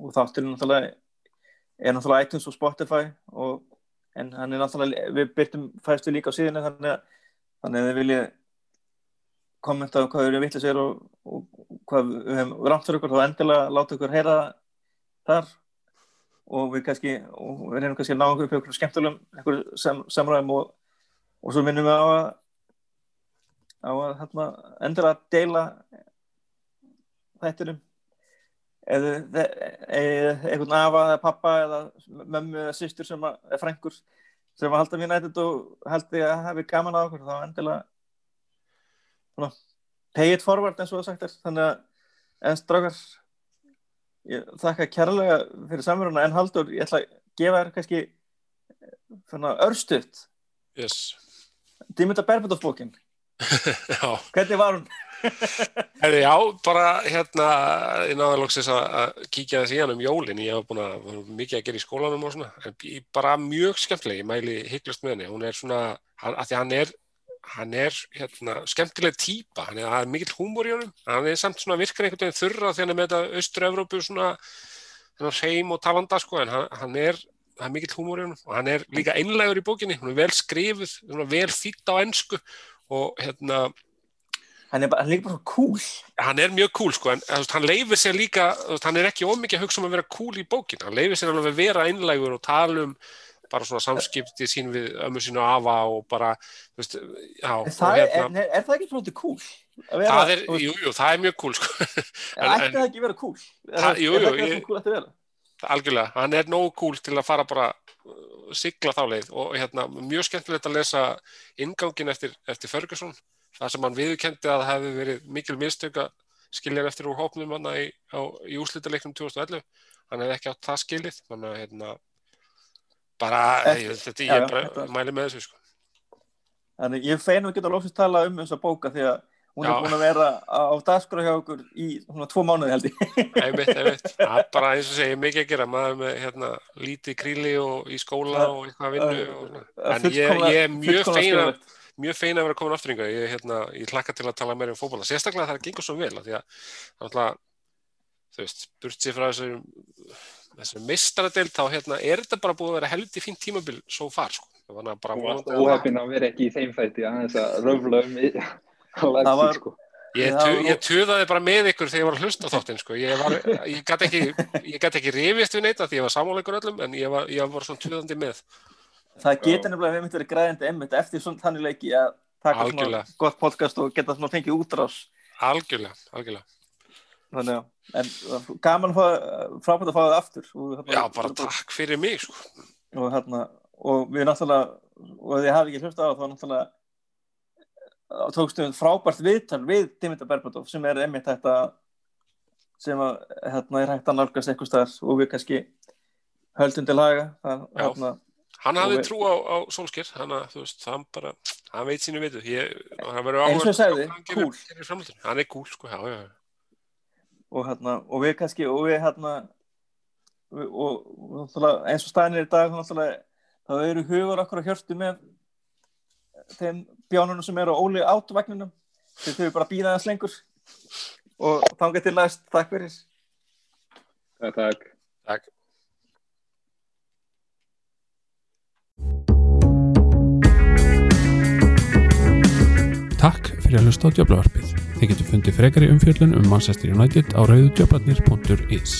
og þátturinn náttúrulega er náttúrulega iTunes og Spotify og, en hann er náttúrulega við byrtum fæstu líka á síðinu þannig að þannig að þið viljið kommenta á hvað við erum vitlega sér og, hvað við hefum rámt fyrir ykkur þá endilega láta ykkur heyra þar og við kannski og við reynum kannski að ná okkur upp ykkur skemmtulegum ykkur sem, samræðum og, og svo minnum við á að á að endilega deila þættinum eða einhvern afa eða pappa eða mömmu eða systur sem að, frængur sem að halda mér nættið og haldi að hafi gaman á okkur þá endilega pay it forward eins og það sagt er þannig að en strákar ég þakka kærlega fyrir samverðuna en Haldur ég ætla að gefa þér kannski svona örstuðt yes. Dimitar Berbatov bókin. Hvernig var hún? Herri, já, bara hérna ég náði loksins að kíkja þess í hann um jólin. Ég hef búin að mikið að gera í skólanum og svona, en bara mjög skemmtileg ég mæli hygglust með henni, hún er svona hann, að því hann er hann er hérna, skemmtileg típa, hann er, er mikill húmor í honum, hann er samt svona virkar einhvern veginn þurra þegar hann er með þetta austur-Evrópu svona, hreim og talanda sko, en hann, hann er það er mikill húmor í honum. Og hann er líka einlægur í bókinni, hún er vel skrifuð svona vel þýtt á ensku og hérna hann er, bara, hann er líka bara cool. Hann er mjög cool sko, en veist, hann leifir sér líka veist, hann er ekki ómikið að hugsa um að vera cool í bókin hann leifir sér alveg að vera einlægur og tala um bara svona samskipti sín við ömmu sín og afa og bara veist, já, En og það er, hérna er, er það ekki svolítið cool? Vera, það er, veist, jú, það er mjög cool sko, en- ætti það ekki vera cool? Það- jú, jú, ég- cool algjörlega, hann er nógu cool til að fara bara uh, sigla þá leið og hérna, mjög skemmtilegt að lesa ingangin eftir, eftir Ferguson það sem hann viðurkendi að það hefði verið mikil mistök að skilja hann eftir úr hópnum hann í, í úrslitaleiknum 2011 hann hefði ekki átt það skilið þannig að hérna, bara, ég, þetta, ég já, bara mæli með þessu sko. Þannig ég fein að geta lóksist tala um þessa bóka því að hún Já. er búin að vera á, dagskrá hjá okkur í svona tvo mánuði held ég. einmitt, einmitt, það er bara eins og segja mikið að gera, maður með hérna, lítið kríli og í skóla og eitthvað vinnu en ég, ég er mjög feina skiljanlegt. Mjög feina að vera komin aftur yngar ég, hérna, ég hlakka til að tala meira um fótbolla sérstaklega það gengur svo vel af því að það er alltaf þú veist, burt sér frá þessum þessum meistaradeild þá hérna, er þetta bara búið að vera helviti fínt tímabil svo far sko. að og vonandi alltaf að- að vera ekki í þeim þætti aðeins að röfla um Það var- sko. Ég, tu, ég tuðaði bara með ykkur þegar ég var að hlusta á þáttinn sko. ég, var, ég gæti ekki, ég gat ekki rifist við neitt af því ég var sammáleikur öllum en ég var, ég var svona tuðandi með Það getur nefnilega við mitt verið græðandi emmitt eftir svona þannig leiki að taka svona Algjörlega. gott podcast og geta svona fengið útrás. algjörlega, algjörlega Þannig að, en uh, gaman fá, frábært að fá það aftur. Og, þarna- já, bara takk fyrir mig sko. og hérna og við náttúrulega og þið hafi ekki hlust á það þá náttúrulega uh, tókstu við frábært viðtal við Dimitar Berbatov sem er einmitt þetta sem að hérna er hægt að nálgast eitthvað staðar og við kannski höldum til haga það, hérna, hann hafði við- trú á, á Solskjær hann, að, þú veist, hann bara, hann veit sínu vitu ég, hann verður Eins og ég áhugavert að sagði, cool. hann er cool sko, já, já, já. og hérna og við kannski og við hérna og, og náttúrulega eins og staðinir í dag þá náttúrulega þá eru hugur okkur að hjörtu með þeim bjánunum sem eru á óli átvagninum þeir þurfi bara að býða þess lengur og þangað til næst, takk fyrir Takk, takk. takk Fyrir að hlusta á Djöflavarpið. Þið getur fundið frekari umfjöllun um Manchester United á rauðudjöflarnir.is.